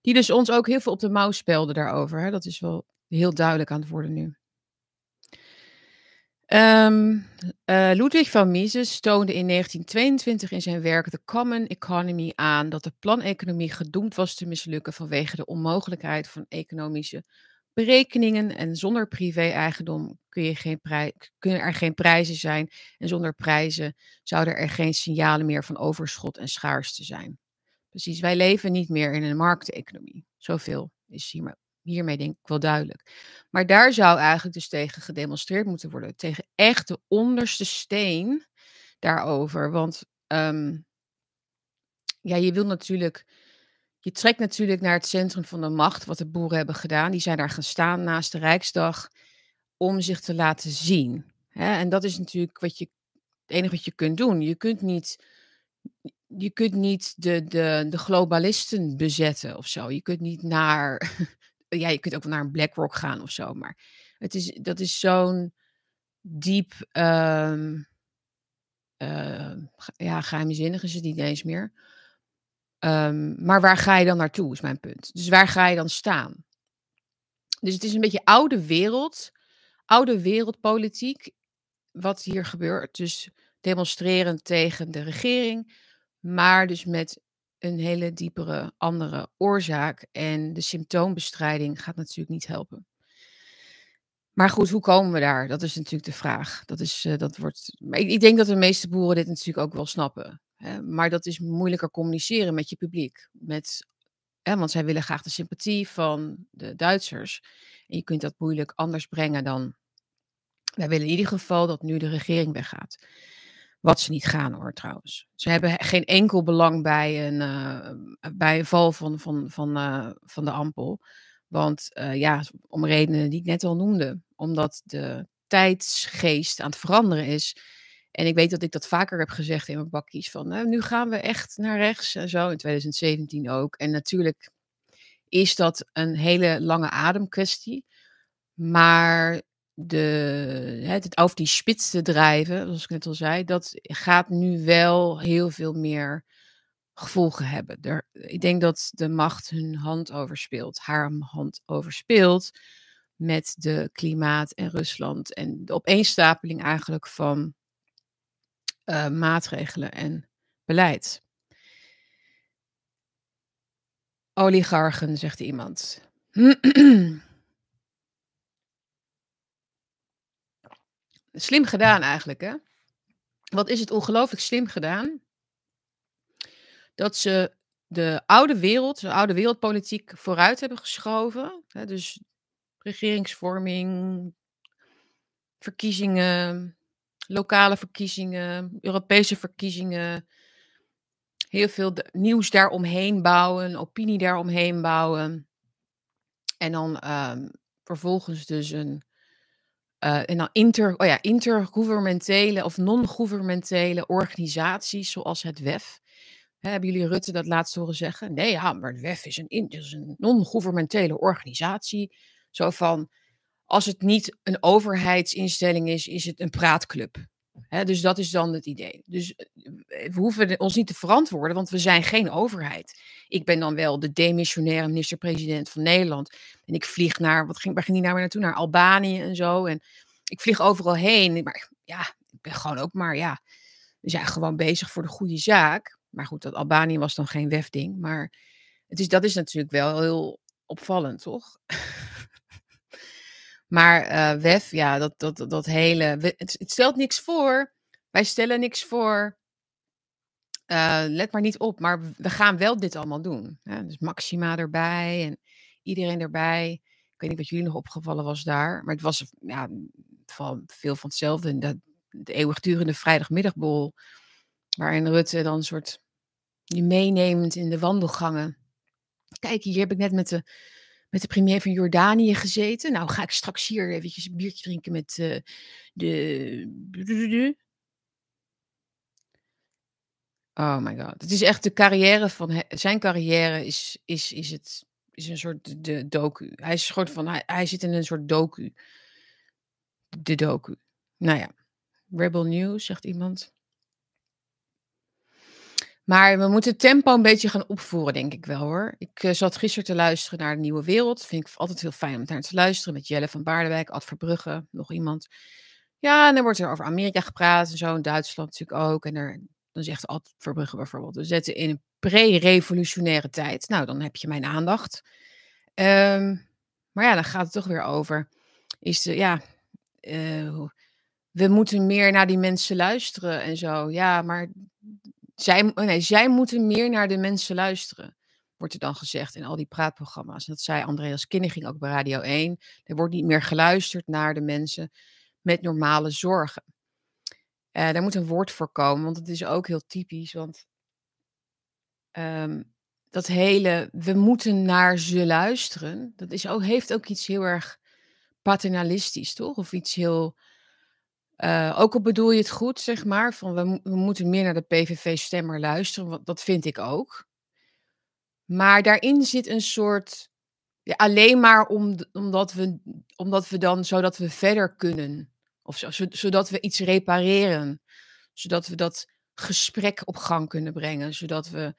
Die dus ons ook heel veel op de mouw spelden daarover. Hè? Dat is wel heel duidelijk aan het worden nu. Um, Ludwig van Mises toonde in 1922 in zijn werk The Common Economy aan dat de planeconomie gedoemd was te mislukken vanwege de onmogelijkheid van economische berekeningen. En zonder privé-eigendom kun je kunnen er geen prijzen zijn. En zonder prijzen zouden er geen signalen meer van overschot en schaarste zijn. Precies, wij leven niet meer in een markteconomie. Zoveel is hiermee hiermee denk ik wel duidelijk. Maar daar zou eigenlijk dus tegen gedemonstreerd moeten worden. Tegen echt de onderste steen daarover. Want um, ja, je wil natuurlijk. Je trekt natuurlijk naar het centrum van de macht, wat de boeren hebben gedaan. Die zijn daar gaan staan naast de Rijksdag om zich te laten zien. Hè? En dat is natuurlijk wat je, het enige wat je kunt doen. Je kunt niet, je kunt niet de, de, de globalisten bezetten of zo. Je kunt niet naar ja, je kunt ook naar een BlackRock gaan of zo. Maar het is, dat is zo'n diep, um, uh, ja, geheimzinnig is het niet eens meer. Ehm, maar waar ga je dan naartoe, is mijn punt. Dus waar ga je dan staan? Dus het is een beetje oude wereld, oude wereldpolitiek, wat hier gebeurt. Dus demonstrerend tegen de regering, maar dus met een hele diepere andere oorzaak. En de symptoombestrijding gaat natuurlijk niet helpen. Maar goed, hoe komen we daar? Dat is natuurlijk de vraag. Dat is, uh, dat wordt, maar ik, ik, denk dat de meeste boeren dit natuurlijk ook wel snappen. Hè? Maar dat is moeilijker communiceren met je publiek. Met, hè, want zij willen graag de sympathie van de Duitsers. En je kunt dat moeilijk anders brengen dan. Wij willen in ieder geval dat nu de regering weggaat. Wat ze niet gaan hoor trouwens. Ze hebben geen enkel belang bij een, uh, bij een val van, van, van, uh, van de ampel. Want uh, ja, om redenen die ik net al noemde. Omdat de tijdsgeest aan het veranderen is. En ik weet dat ik dat vaker heb gezegd in mijn bakkies. Van nou, nu gaan we echt naar rechts en zo. In 2017 ook. En natuurlijk is dat een hele lange ademkwestie. Maar de, het over die spits te drijven, zoals ik net al zei, dat gaat nu wel heel veel meer gevolgen hebben. Ik denk dat de macht hun hand overspeelt, haar hand overspeelt met de klimaat en Rusland en de opeenstapeling eigenlijk van uh, maatregelen en beleid. Oligarchen, zegt iemand. Slim gedaan eigenlijk, hè? Wat is het ongelooflijk slim gedaan? Dat ze de oude wereld, de oude wereldpolitiek vooruit hebben geschoven. Hè? Dus regeringsvorming, verkiezingen, lokale verkiezingen, Europese verkiezingen. Heel veel nieuws daaromheen bouwen, opinie daaromheen bouwen. En dan um, vervolgens dus een uh, en dan inter, oh ja, intergouvernementele of non-gouvernementele organisaties zoals het WEF. Hebben jullie Rutte dat laatst horen zeggen? Nee, ja, maar het WEF is een, een non-gouvernementele organisatie. Zo van, als het niet een overheidsinstelling is, is het een praatclub. Dus dat is dan het idee. Dus eh, we hoeven ons niet te verantwoorden, want we zijn geen overheid. Ik ben dan wel de demissionaire minister-president van Nederland. En ik vlieg naar, wat ging, waar ging die nou weer naartoe? Naar Albanië en zo. En ik vlieg overal heen. Maar ja, ik ben gewoon ook maar, ja, we zijn gewoon bezig voor de goede zaak. Maar goed, dat Albanië was dan geen WEF-ding. Maar het is, dat is natuurlijk wel heel opvallend, toch? Maar uh, WEF, ja, dat, dat, dat hele. Het, stelt niks voor. Wij stellen niks voor. Uh, let maar niet op, maar we gaan wel dit allemaal doen. Dus Maxima erbij en iedereen erbij. Ik weet niet wat jullie nog opgevallen was daar, maar het was ja, veel van hetzelfde. De, de eeuwigdurende vrijdagmiddagbol, waarin Rutte dan een soort je meeneemt in de wandelgangen. Kijk, hier heb ik net met de met de premier van Jordanië gezeten. Nou ga ik straks hier eventjes een biertje drinken met uh, de... Oh my god. Het is echt de carrière van... Zijn carrière is, is, is, het, is een soort de docu. Hij is soort van... Hij, hij zit in een soort docu. De docu. Nou ja. Rebel News, zegt iemand. Maar we moeten het tempo een beetje gaan opvoeren, denk ik wel hoor. Ik uh, zat gisteren te luisteren naar de Nieuwe Wereld. Vind ik altijd heel fijn om daar te luisteren. Met Jelle van Baardenwijk, Ad Verbrugge, nog iemand. Ja, en dan wordt er over Amerika gepraat en zo. In Duitsland natuurlijk ook. En er, dan zegt Ad Verbrugge bijvoorbeeld. We zetten in een pre-revolutionaire tijd. Nou, dan heb je mijn aandacht. Um, maar ja, dan gaat het toch weer over. Is de, ja, uh, we moeten meer naar die mensen luisteren en zo. Ja, maar zij, oh nee, zij moeten meer naar de mensen luisteren, wordt er dan gezegd in al die praatprogramma's. Dat zei Andreas ging ook bij Radio 1. Er wordt niet meer geluisterd naar de mensen met normale zorgen. Uh, daar moet een woord voor komen, want het is ook heel typisch. Want um, dat hele, we moeten naar ze luisteren, dat is ook, heeft ook iets heel erg paternalistisch, toch? Of iets heel uh, ook al bedoel je het goed, zeg maar, van we, we moeten meer naar de PVV-stemmer luisteren, want dat vind ik ook. Maar daarin zit een soort, ja, alleen maar om, omdat, we, omdat we dan, zodat we verder kunnen. Of zo, zodat we iets repareren. Zodat we dat gesprek op gang kunnen brengen. Zodat we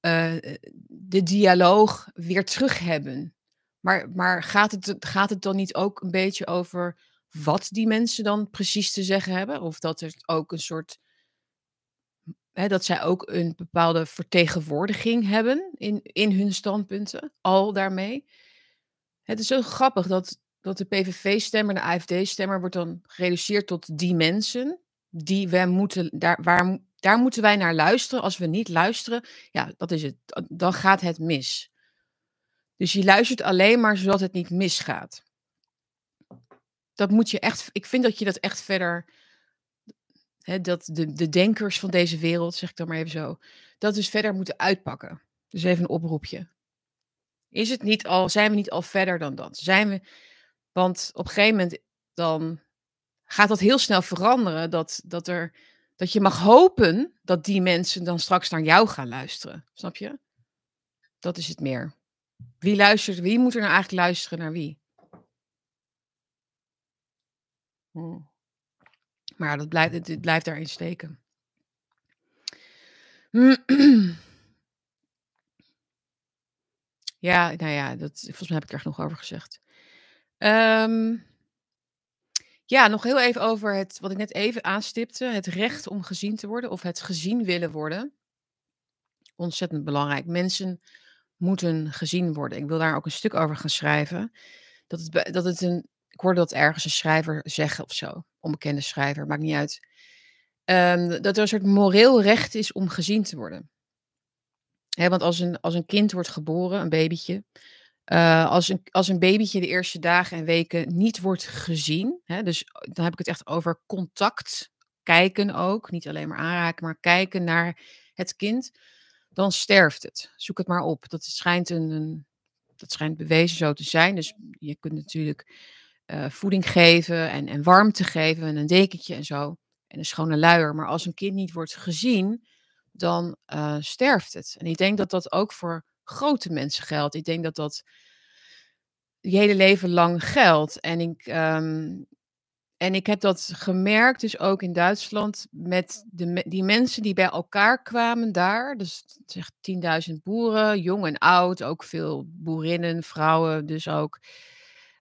uh, de dialoog weer terug hebben. Maar, maar gaat, het, gaat het dan niet ook een beetje over wat die mensen dan precies te zeggen hebben? Of dat er ook een soort. Hè, dat zij ook een bepaalde vertegenwoordiging hebben in, in hun standpunten, al daarmee. Het is zo grappig dat, dat de PVV-stemmer, de AFD-stemmer, wordt dan gereduceerd tot die mensen. Die wij moeten, daar, waar, daar moeten wij naar luisteren. Als we niet luisteren, ja, dat is het. Dan gaat het mis. Dus je luistert alleen maar zodat het niet misgaat. Dat moet je echt, ik vind dat je dat echt verder, hè, dat de, de denkers van deze wereld, zeg ik dan maar even zo, dat dus verder moeten uitpakken. Dus even een oproepje. Is het niet al, zijn we niet al verder dan dat? Zijn we, want op een gegeven moment dan gaat dat heel snel veranderen, dat, dat, er, dat je mag hopen dat die mensen dan straks naar jou gaan luisteren. Snap je? Dat is het meer. Wie luistert, wie moet er nou eigenlijk luisteren naar wie? Hmm. Maar dat blijft, het, daarin steken. Ja, nou ja, dat, volgens mij heb ik er nog over gezegd. Um, ja, nog heel even over het, wat ik net even aanstipte, het recht om gezien te worden of het gezien willen worden. Ontzettend belangrijk. Mensen moeten gezien worden. Ik wil daar ook een stuk over gaan schrijven. Dat het, dat het een, ik hoorde dat ergens een schrijver zeggen of zo, onbekende schrijver, maakt niet uit. Um, dat er een soort moreel recht is om gezien te worden. Want als een, als een kind wordt geboren, een babytje, uh, als, een, als een babytje de eerste dagen en weken niet wordt gezien, dus dan heb ik het echt over contact, kijken ook, niet alleen maar aanraken, maar kijken naar het kind, dan sterft het. Zoek het maar op. Dat schijnt, een dat schijnt bewezen zo te zijn. Dus je kunt natuurlijk uh, voeding geven en, en warmte geven en een dekentje en zo. En een schone luier. Maar als een kind niet wordt gezien, dan uh, sterft het. En ik denk dat dat ook voor grote mensen geldt. Ik denk dat dat je hele leven lang geldt. En ik, um, en ik heb dat gemerkt, dus ook in Duitsland, met de, die mensen die bij elkaar kwamen daar. Dus zeg 10.000 boeren, jong en oud, ook veel boerinnen, vrouwen, dus ook.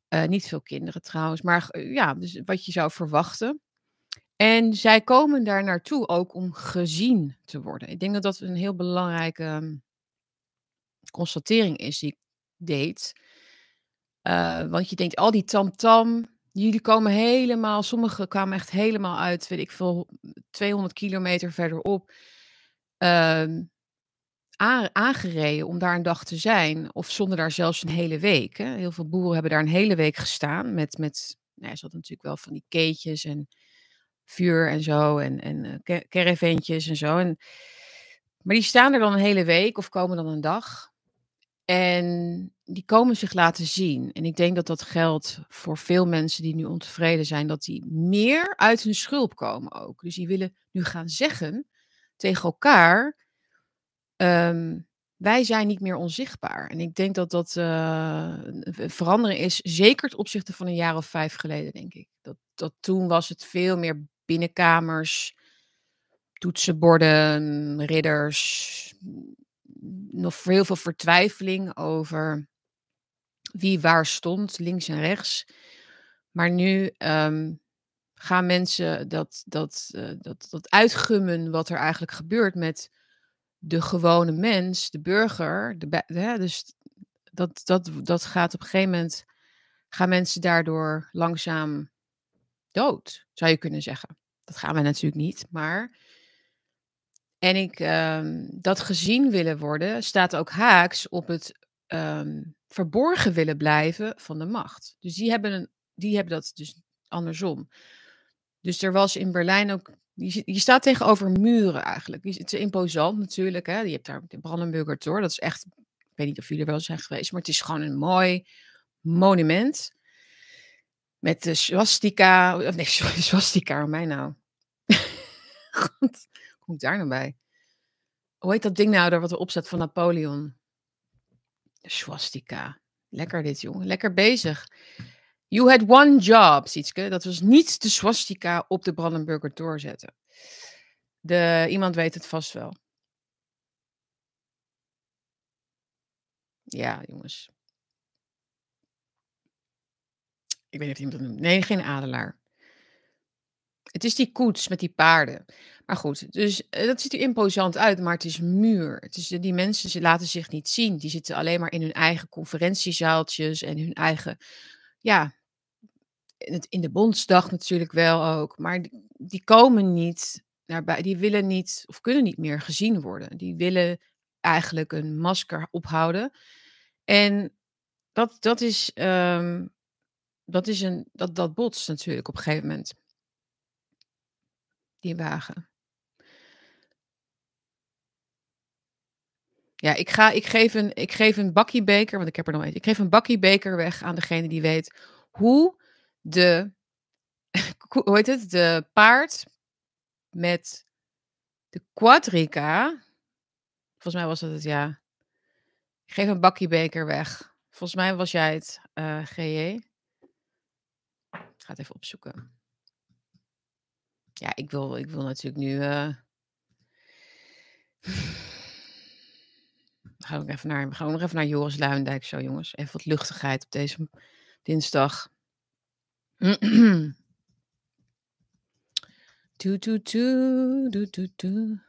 Uh, niet veel kinderen trouwens, maar uh, ja, dus wat je zou verwachten. En zij komen daar naartoe ook om gezien te worden. Ik denk dat dat een heel belangrijke um, constatering is die ik deed. Uh, want je denkt, al die tamtam, jullie komen helemaal, sommigen kwamen echt helemaal uit, weet ik veel, 200 kilometer verderop. Uh, aangereden om daar een dag te zijn. Of zonder daar zelfs een hele week. Hè. Heel veel boeren hebben daar een hele week gestaan. Met, met nou, ze hadden natuurlijk wel van die keetjes en vuur en zo. En, en uh, en zo. En, maar die staan er dan een hele week of komen dan een dag. En die komen zich laten zien. En ik denk dat dat geldt voor veel mensen die nu ontevreden zijn, dat die meer uit hun schulp komen ook. Dus die willen nu gaan zeggen tegen elkaar: um, wij zijn niet meer onzichtbaar. En ik denk dat dat uh, veranderen is, zeker ten opzichte van een jaar of vijf geleden, denk ik. Dat, dat toen was het veel meer binnenkamers, toetsenborden, ridders, nog heel veel vertwijfeling over wie waar stond, links en rechts. Maar nu um, gaan mensen dat, dat, uh, dat, dat uitgummen wat er eigenlijk gebeurt met de gewone mens, de burger. De, hè, dus dat, dat, dat gaat op een gegeven moment, gaan mensen daardoor langzaam dood, zou je kunnen zeggen. Dat gaan we natuurlijk niet, maar en ik, um, dat gezien willen worden, staat ook haaks op het um, verborgen willen blijven van de macht. Dus die hebben, een, die hebben dat dus andersom. Dus er was in Berlijn ook. Je, staat tegenover muren eigenlijk. Het is imposant natuurlijk. Hè? Je hebt daar de Brandenburger Tor. Dat is echt. Ik weet niet of jullie er wel zijn geweest, maar het is gewoon een mooi monument. Met de swastika. Nee, swastika, mij nou. Kom ik daar nou bij? Hoe heet dat ding nou daar wat er opzet van Napoleon? Swastika. Lekker dit, jongen. Lekker bezig. You had one job, Sietske. Dat was niet de swastika op de Brandenburger doorzetten. De, iemand weet het vast wel. Ja, jongens. Ik weet niet of iemand het noemt. Nee, geen adelaar. Het is die koets met die paarden. Maar goed, dus eh, dat ziet er imposant uit, maar het is muur. Het is, die mensen ze laten zich niet zien. Die zitten alleen maar in hun eigen conferentiezaaltjes en hun eigen, ja, in, de Bondsdag natuurlijk wel ook. Maar die, die komen niet naar buiten. Die willen niet of kunnen niet meer gezien worden. Die willen eigenlijk een masker ophouden. En dat, dat is, ehm, dat is een, dat, dat botst natuurlijk op een gegeven moment. Die wagen. Ja, ik, ga, ik, geef een, ik geef een bakkiebeker, want ik heb er nog een. Ik geef een bakkiebeker weg aan degene die weet hoe de, hoe heet het, de paard met de quadrica. Volgens mij was dat het, ja. Ik geef een bakkiebeker weg. Volgens mij was jij het, uh, eh, GJ. Ik ga het even opzoeken. Ja, ik wil, ik wil natuurlijk nu. Uh... Gaan, even naar, we gaan nog even naar Joris Luindijk zo, jongens. Even wat luchtigheid op deze dinsdag. Toet, toet, toet, toet, toet.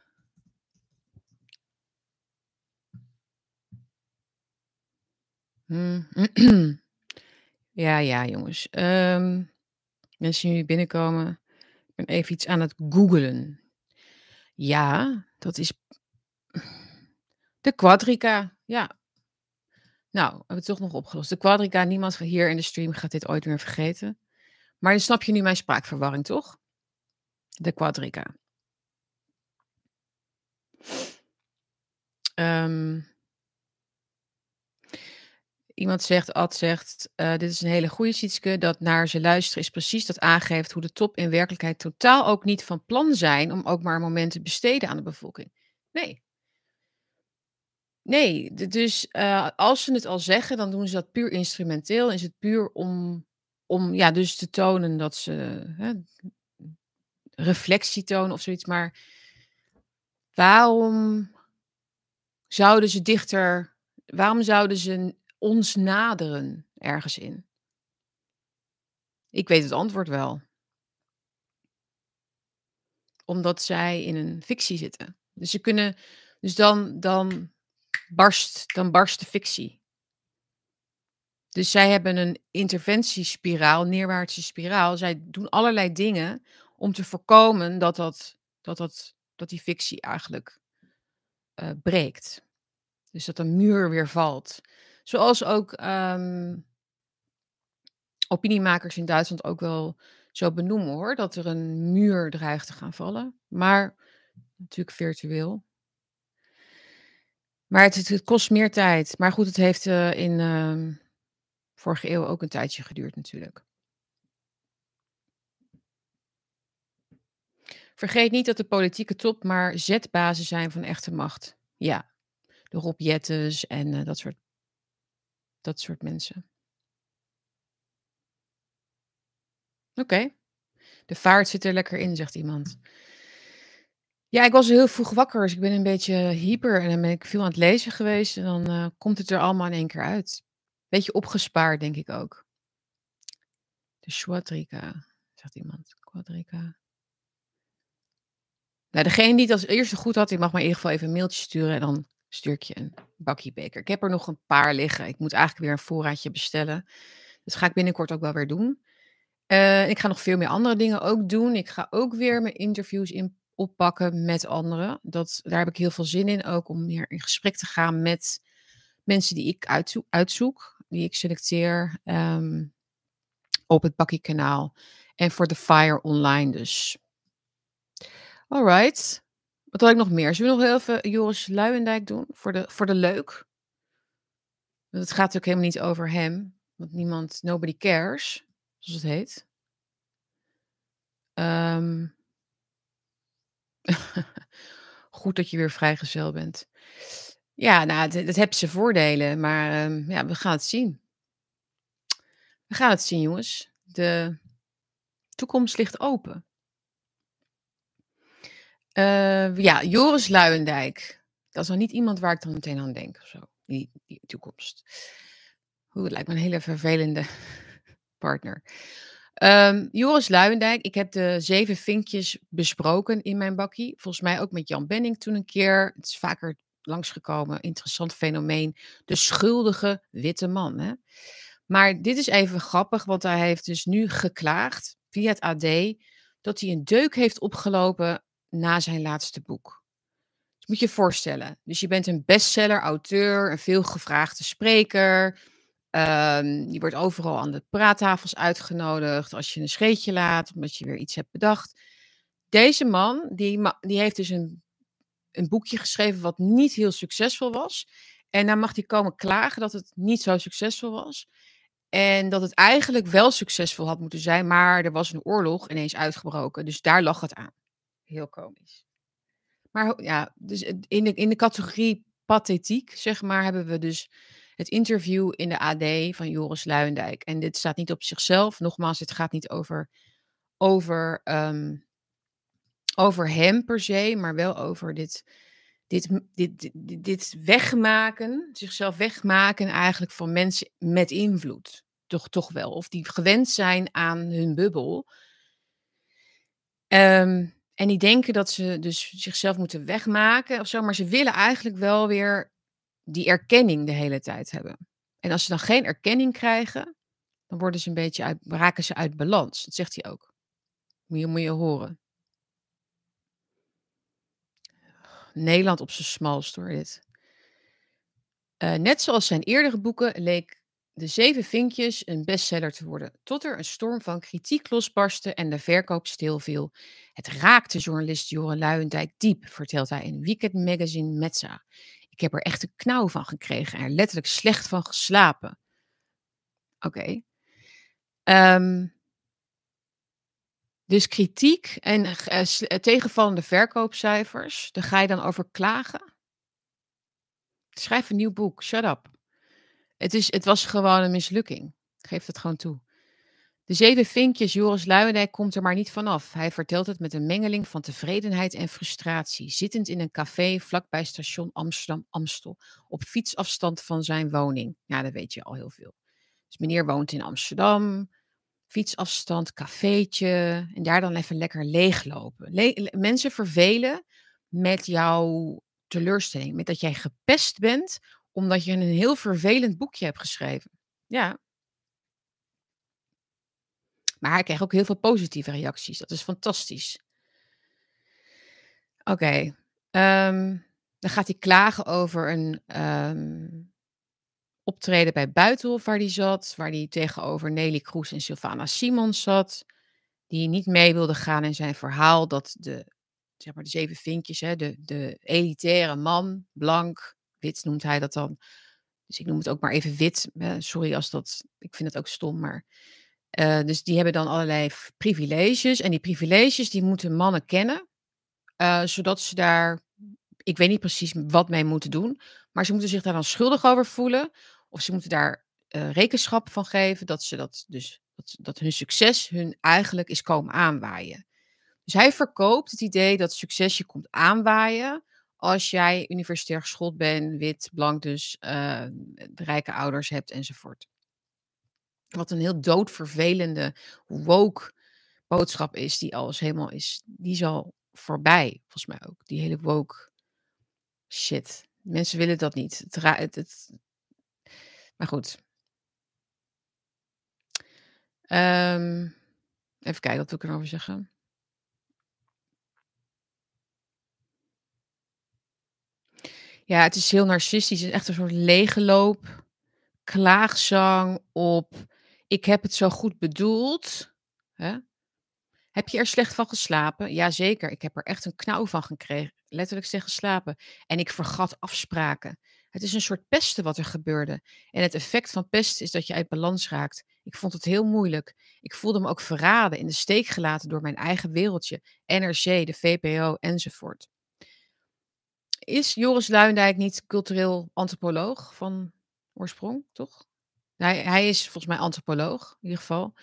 Mm. Ja, ja, jongens. Um, mensen die nu binnenkomen. Ik ben even iets aan het googelen. Ja, dat is de quadrica. Ja. Nou, we hebben het toch nog opgelost. De quadrica, niemand hier in de stream gaat dit ooit meer vergeten. Maar dan snap je nu mijn spraakverwarring, toch? De quadrica. Um, iemand zegt, Ad zegt, uh, dit is een hele goede Sietske, dat naar ze luisteren is precies dat aangeeft hoe de top in werkelijkheid totaal ook niet van plan zijn om ook maar een moment te besteden aan de bevolking. Nee. Nee, dus uh, als ze het al zeggen, dan doen ze dat puur instrumenteel. Is het puur om, om ja, dus te tonen dat ze hè, reflectie tonen of zoiets. Maar waarom zouden ze dichter, waarom zouden ze ons naderen ergens in? Ik weet het antwoord wel. Omdat zij in een fictie zitten. Dus ze kunnen, dus dan, dan barst, dan barst de fictie. Dus zij hebben een interventiespiraal, neerwaartse spiraal. Zij doen allerlei dingen om te voorkomen dat, dat, dat, dat, dat die fictie eigenlijk uh, breekt. Dus dat een muur weer valt. Zoals ook um, opiniemakers in Duitsland ook wel zo benoemen hoor. Dat er een muur dreigt te gaan vallen. Maar natuurlijk virtueel. Maar het, het kost meer tijd. Maar goed, het heeft uh, in uh, vorige eeuw ook een tijdje geduurd natuurlijk. Vergeet niet dat de politieke top maar zetbazen zijn van echte macht. Ja, de Rob Jettes en uh, dat, soort, dat soort mensen. Oké. De vaart zit er lekker in, zegt iemand. Ja, ik was heel vroeg wakker, dus ik ben een beetje hyper en dan ben ik veel aan het lezen geweest en dan uh, komt het er allemaal in één keer uit. Beetje opgespaard, denk ik ook. De Schwadrika, zegt iemand. Quadrika. Nou, degene die het als eerste goed had, die mag maar in ieder geval even een mailtje sturen en dan stuur ik je een bakje beker. Ik heb er nog een paar liggen. Ik moet eigenlijk weer een voorraadje bestellen. Dat ga ik binnenkort ook wel weer doen. Uh, ik ga nog veel meer andere dingen ook doen. Ik ga ook weer mijn interviews in oppakken met anderen. Dat, daar heb ik heel veel zin in, ook om meer in gesprek te gaan met mensen die ik uitzoek, die ik selecteer um, op het Bakkie kanaal. En voor de Fire Online dus. Alright. Wat had ik nog meer? Zullen we nog even Joris Luijendijk doen? Voor de, voor de leuk. Want het gaat natuurlijk helemaal niet over hem. Want niemand, nobody cares, zoals het heet. Um, Goed dat je weer vrijgezel bent. Ja, nou, het heeft zijn voordelen, maar um, ja, we gaan het zien. We gaan het zien, jongens. De toekomst ligt open. Uh, ja, Joris Luijendijk. Dat is nog niet iemand waar ik dan meteen aan denk of zo. die, die toekomst. Oeh, het lijkt me een hele vervelende partner. Ehm, Joris Luijendijk, ik heb de zeven vinkjes besproken in mijn bakkie. Volgens mij ook met Jan Benning toen een keer. Het is vaker langsgekomen. Interessant fenomeen. De schuldige witte man. Hè? Maar dit is even grappig, want hij heeft dus nu geklaagd via het AD dat hij een deuk heeft opgelopen na zijn laatste boek. Dus moet je je voorstellen. Dus je bent een bestseller, auteur, een veelgevraagde spreker. Um, je wordt overal aan de praattafels uitgenodigd als je een scheetje laat, omdat je weer iets hebt bedacht. Deze man, die, die heeft dus een, een boekje geschreven wat niet heel succesvol was. En dan mag hij komen klagen dat het niet zo succesvol was. En dat het eigenlijk wel succesvol had moeten zijn, maar er was een oorlog ineens uitgebroken. Dus daar lag het aan. Heel komisch. Maar ja, dus in de, in de categorie pathetiek, zeg maar, hebben we dus het interview in de AD van Joris Luijendijk. En dit staat niet op zichzelf. Nogmaals, het gaat niet over, over, um, over hem per se, maar wel over dit, dit, dit, dit, dit wegmaken, zichzelf wegmaken eigenlijk van mensen met invloed. Toch, toch wel. Of die gewend zijn aan hun bubbel. Um, en die denken dat ze dus zichzelf moeten wegmaken of zo, maar ze willen eigenlijk wel weer die erkenning de hele tijd hebben. En als ze dan geen erkenning krijgen, dan worden ze een beetje raken ze uit balans. Dat zegt hij ook. Moet je, horen. Nederland op zijn smalst hoor, dit. Uh, net zoals zijn eerdere boeken leek De Zeven Vinkjes een bestseller te worden, tot er een storm van kritiek losbarstte en de verkoop stilviel. Het raakte journalist Joren Luijendijk diep, vertelt hij in Weekend Magazine Metza. Ik heb er echt een knauw van gekregen en er letterlijk slecht van geslapen. Oké. Ehm, dus kritiek en uh, tegenvallende verkoopcijfers, daar ga je dan over klagen? Schrijf een nieuw boek, shut up. Het, is, het was gewoon een mislukking. Geef het gewoon toe. De zeven vinkjes Joris Luijendijk komt er maar niet vanaf. Hij vertelt het met een mengeling van tevredenheid en frustratie, zittend in een café vlakbij station Amsterdam-Amstel, op fietsafstand van zijn woning. Ja, dat weet je al heel veel. Dus meneer woont in Amsterdam, fietsafstand, cafeetje, en daar dan even lekker leeglopen. Le mensen vervelen met jouw teleurstelling, met dat jij gepest bent omdat je een heel vervelend boekje hebt geschreven. Ja, maar hij kreeg ook heel veel positieve reacties. Dat is fantastisch. Oké. Um, dan gaat hij klagen over een um, optreden bij Buitenhof waar hij zat. Waar hij tegenover Nelly Kroes en Sylvana Simons zat. Die niet mee wilden gaan in zijn verhaal dat de, zeg maar de zeven vinkjes, hè, de, de elitaire man, blank, wit noemt hij dat dan. Dus ik noem het ook maar even wit. Sorry als dat, ik vind het ook stom, maar uh, dus die hebben dan allerlei privileges. En die privileges die moeten mannen kennen. Uh, zodat ze daar, ik weet niet precies wat mee moeten doen. Maar ze moeten zich daar dan schuldig over voelen. Of ze moeten daar uh, rekenschap van geven. Dat, ze dat, dus, dat, dat hun succes hun eigenlijk is komen aanwaaien. Dus hij verkoopt het idee dat succes je komt aanwaaien. Als jij universitair geschoold bent, wit, blank dus, rijke ouders hebt enzovoort. Wat een heel doodvervelende woke boodschap is, die alles helemaal is. Die is al voorbij, volgens mij ook. Die hele woke shit. Mensen willen dat niet. Het, het. Maar goed. Um, even kijken, wat ik erover zeggen? Ja, het is heel narcistisch. Het is echt een soort leegloop, klaagzang op ik heb het zo goed bedoeld. Hè? Heb je er slecht van geslapen? Jazeker, ik heb er echt een knauw van gekregen. Letterlijk zeggen slapen. En ik vergat afspraken. Het is een soort pesten wat er gebeurde. En het effect van pesten is dat je uit balans raakt. Ik vond het heel moeilijk. Ik voelde me ook verraden, in de steek gelaten door mijn eigen wereldje, NRC, de VPO enzovoort. Is Joris Luindijk niet cultureel antropoloog van oorsprong, toch? Hij, hij is volgens mij antropoloog, in ieder geval.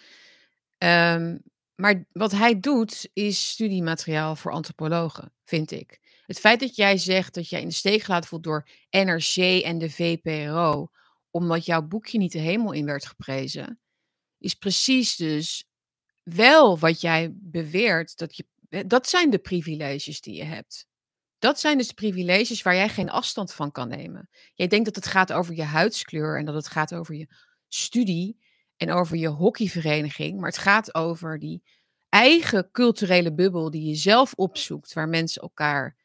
Um, maar wat hij doet, is studiemateriaal voor antropologen, vind ik. Het feit dat jij zegt dat jij in de steek gelaten voelt door NRC en de VPRO, omdat jouw boekje niet de hemel in werd geprezen, is precies dus wel wat jij beweert. Dat, je, dat zijn de privileges die je hebt. Dat zijn dus privileges waar jij geen afstand van kan nemen. Jij denkt dat het gaat over je huidskleur en dat het gaat over je studie en over je hockeyvereniging, maar het gaat over die eigen culturele bubbel die je zelf opzoekt, waar mensen elkaar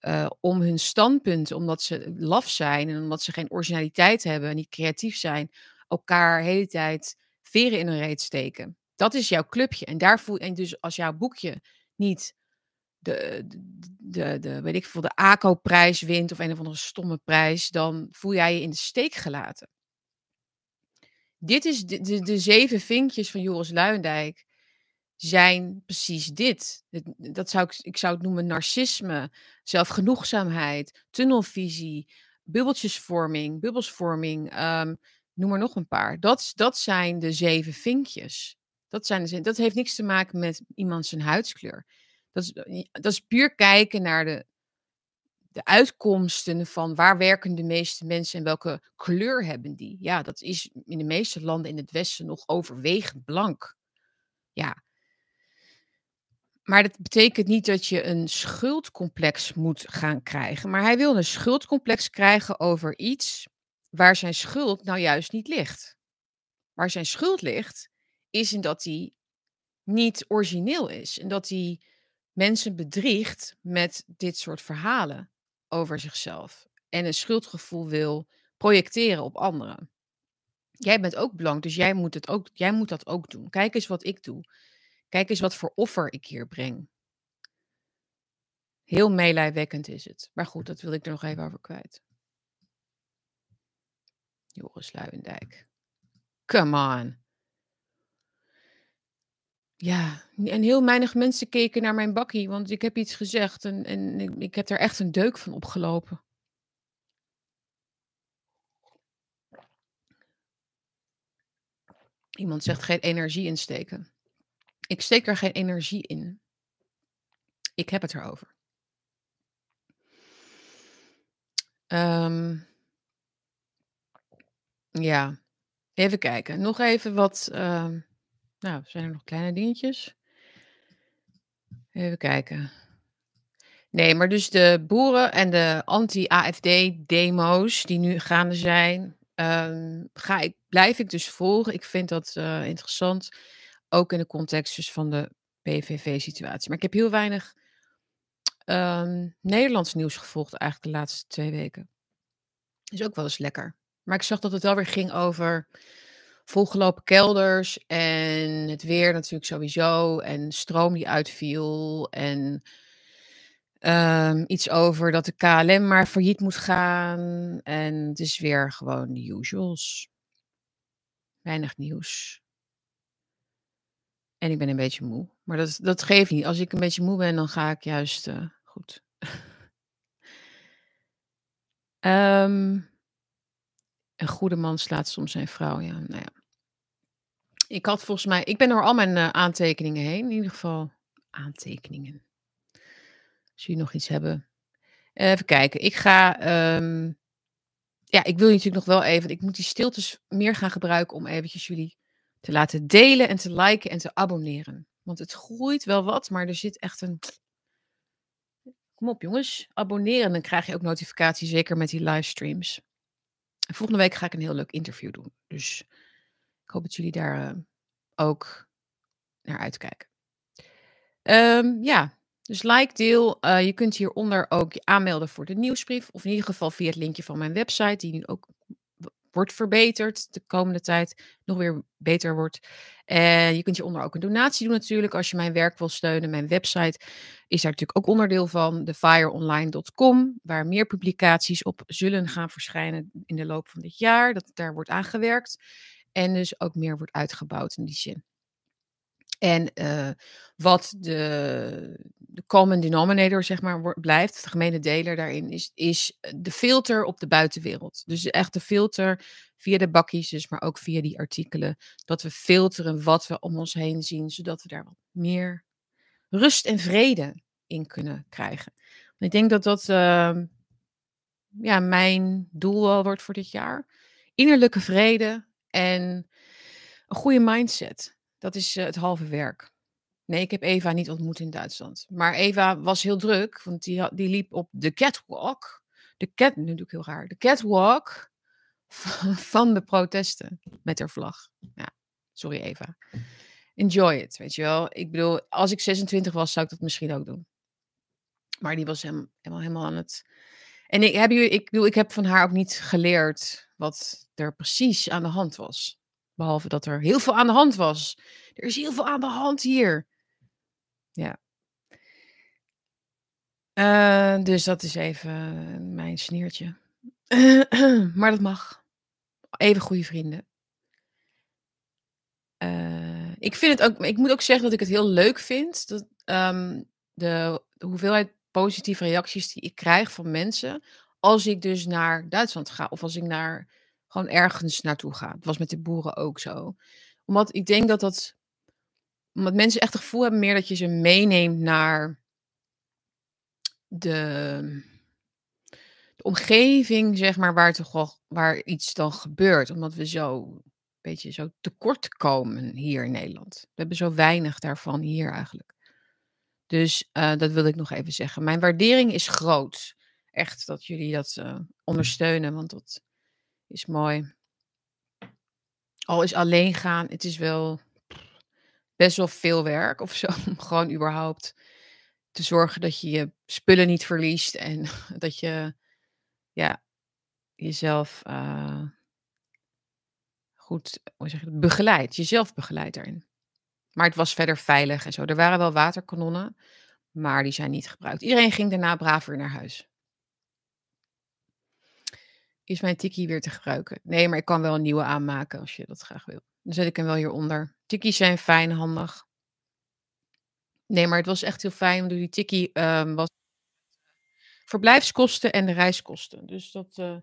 uh, om hun standpunt, omdat ze laf zijn en omdat ze geen originaliteit hebben en niet creatief zijn, elkaar de hele tijd veren in een reet steken. Dat is jouw clubje. En daar voel en dus als jouw boekje niet de, de, de, weet ik veel, de ACO-prijs wint of een of andere stomme prijs, dan voel jij je in de steek gelaten. Dit is de, de, de zeven vinkjes van Joris Luijendijk zijn precies dit. Dat zou ik, ik zou het noemen narcisme, zelfgenoegzaamheid, tunnelvisie, bubbeltjesvorming, bubbelsvorming, um, noem er nog een paar. Dat, dat zijn de zeven vinkjes. Dat, zijn de, dat heeft niks te maken met iemand zijn huidskleur. Dat is, dat is puur kijken naar de, de uitkomsten van waar werken de meeste mensen en welke kleur hebben die. Ja, dat is in de meeste landen in het Westen nog overwegend blank. Ja, maar dat betekent niet dat je een schuldcomplex moet gaan krijgen. Maar hij wil een schuldcomplex krijgen over iets waar zijn schuld nou juist niet ligt. Waar zijn schuld ligt, is in dat hij niet origineel is. En dat hij mensen bedriegt met dit soort verhalen over zichzelf. En een schuldgevoel wil projecteren op anderen. Jij bent ook blank, dus jij moet, het ook, jij moet dat ook doen. Kijk eens wat ik doe. Kijk eens wat voor offer ik hier breng. Heel meelijwekkend is het. Maar goed, dat wil ik er nog even over kwijt. Joris Luijendijk. Come on. Ja, en heel weinig mensen keken naar mijn bakkie, want ik heb iets gezegd en, en ik, ik heb er echt een deuk van opgelopen. Iemand zegt geen energie insteken. Ik steek er geen energie in. Ik heb het erover. Um, ja, even kijken. Nog even wat. Uh, nou, zijn er nog kleine dingetjes? Even kijken. Nee, maar dus de boeren en de anti-AFD-demo's die nu gaande zijn, um, ga ik, blijf ik dus volgen. Ik vind dat uh, interessant. Ook in de context dus van de PVV-situatie. Maar ik heb heel weinig um, Nederlands nieuws gevolgd eigenlijk de laatste twee weken. Is ook wel eens lekker. Maar ik zag dat het wel weer ging over volgelopen kelders en het weer natuurlijk sowieso en stroom die uitviel en um, iets over dat de KLM maar failliet moet gaan en het is weer gewoon de usuals. Weinig nieuws. En ik ben een beetje moe. Maar dat, dat geeft niet. Als ik een beetje moe ben, dan ga ik juist uh, goed. um, een goede man slaat soms zijn vrouw. Ja, nou ja. Ik had volgens mij, ik ben door al mijn uh, aantekeningen heen. In ieder geval aantekeningen. Als jullie nog iets hebben. Even kijken. Ik ga. Um, ja, ik wil natuurlijk nog wel even. Ik moet die stiltes meer gaan gebruiken om eventjes jullie te laten delen en te liken en te abonneren. Want het groeit wel wat, maar er zit echt een. Kom op jongens, abonneren. Dan krijg je ook notificaties, zeker met die livestreams. En volgende week ga ik een heel leuk interview doen. Dus ik hoop dat jullie daar uh, ook naar uitkijken. Um, ja, dus like, deel. Uh, je kunt hieronder ook je aanmelden voor de nieuwsbrief. Of in ieder geval via het linkje van mijn website, die nu ook wordt verbeterd de komende tijd, nog weer beter wordt. En je kunt hieronder ook een donatie doen natuurlijk als je mijn werk wil steunen. Mijn website is daar natuurlijk ook onderdeel van, thefireonline.com, waar meer publicaties op zullen gaan verschijnen in de loop van dit jaar. Dat daar wordt aangewerkt en dus ook meer wordt uitgebouwd in die zin. En uh, wat de, de common denominator, zeg maar, blijft, de gemene deler daarin, is, is de filter op de buitenwereld. Dus echt de filter via de bakjes, dus, maar ook via die artikelen. Dat we filteren wat we om ons heen zien, zodat we daar wat meer rust en vrede in kunnen krijgen. Ik denk dat dat uh, ja, mijn doel wel wordt voor dit jaar. Innerlijke vrede en een goede mindset. Dat is uh, het halve werk. Nee, ik heb Eva niet ontmoet in Duitsland. Maar Eva was heel druk, want die, die liep op de catwalk. De cat, nu doe ik heel raar. De catwalk van de protesten met haar vlag. Ja, sorry Eva. Enjoy it, weet je wel. Ik bedoel, als ik 26 was, zou ik dat misschien ook doen. Maar die was helemaal, helemaal aan het. En ik heb, ik, bedoel, ik heb van haar ook niet geleerd wat er precies aan de hand was. Behalve dat er heel veel aan de hand was. Er is heel veel aan de hand hier. Ja. Uh, dus dat is even mijn sneertje. maar dat mag. Even goede vrienden. Uh, ik vind het ook. Ik moet ook zeggen dat ik het heel leuk vind. Dat de, de, hoeveelheid positieve reacties die ik krijg van mensen. Als ik dus naar Duitsland ga. Of als ik naar gewoon ergens naartoe ga. Het was met de boeren ook zo. Omdat ik denk dat dat. Omdat mensen echt het gevoel hebben meer dat je ze meeneemt naar de, de omgeving, zeg maar, waar, toch waar iets dan gebeurt. Omdat we zo een beetje zo tekort komen hier in Nederland. We hebben zo weinig daarvan hier eigenlijk. Dus uh, dat wil ik nog even zeggen. Mijn waardering is groot. Echt dat jullie dat uh, ondersteunen, want dat is mooi. Al is alleen gaan, het is wel best wel veel werk of zo. Gewoon überhaupt te zorgen dat je je spullen niet verliest en dat je ja, jezelf uh, goed hoe zeg begeleidt, jezelf begeleidt daarin. Maar het was verder veilig en zo. Er waren wel waterkanonnen, maar die zijn niet gebruikt. Iedereen ging daarna braaf weer naar huis. Is mijn tiki weer te gebruiken? Nee, maar ik kan wel een nieuwe aanmaken als je dat graag wil. Dan zet ik hem wel hieronder. Tikkies zijn fijn, handig. Nee, maar het was echt heel fijn, omdat die tikkie um, was verblijfskosten en de reiskosten. Dus dat, uh,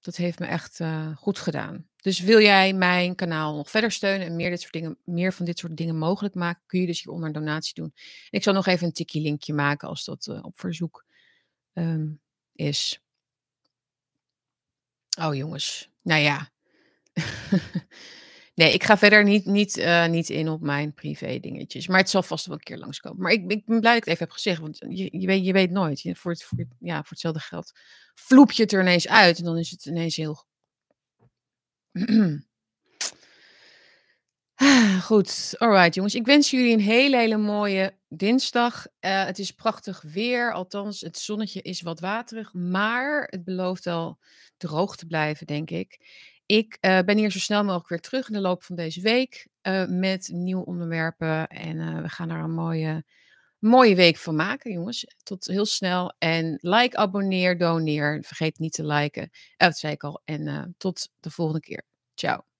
dat heeft me echt uh, goed gedaan. Dus wil jij mijn kanaal nog verder steunen en meer, dit soort dingen, meer van dit soort dingen mogelijk maken, kun je dus hieronder een donatie doen. ik zal nog even een tikkie linkje maken als dat uh, op verzoek um, is. Oh jongens, nou ja. Nee, ik ga verder niet, niet, uh, niet in op mijn privé dingetjes. Maar het zal vast wel een keer langskomen. Maar ik, ik ben blij dat ik het even heb gezegd. Want je, je, weet, je weet nooit. Voor, het, voor, ja, voor hetzelfde geld vloep je het er ineens uit. En dan is het ineens heel... Goed, alright jongens. Ik wens jullie een hele, hele mooie dinsdag. Uh, het is prachtig weer. Althans, het zonnetje is wat waterig. Maar het belooft wel droog te blijven, denk ik. Ik uh, ben hier zo snel mogelijk weer terug in de loop van deze week uh, met nieuwe onderwerpen. En we gaan daar een mooie, mooie week van maken, jongens. Tot heel snel. En like, abonneer, doneer. Vergeet niet te liken. dat zei ik al. En tot de volgende keer. Ciao.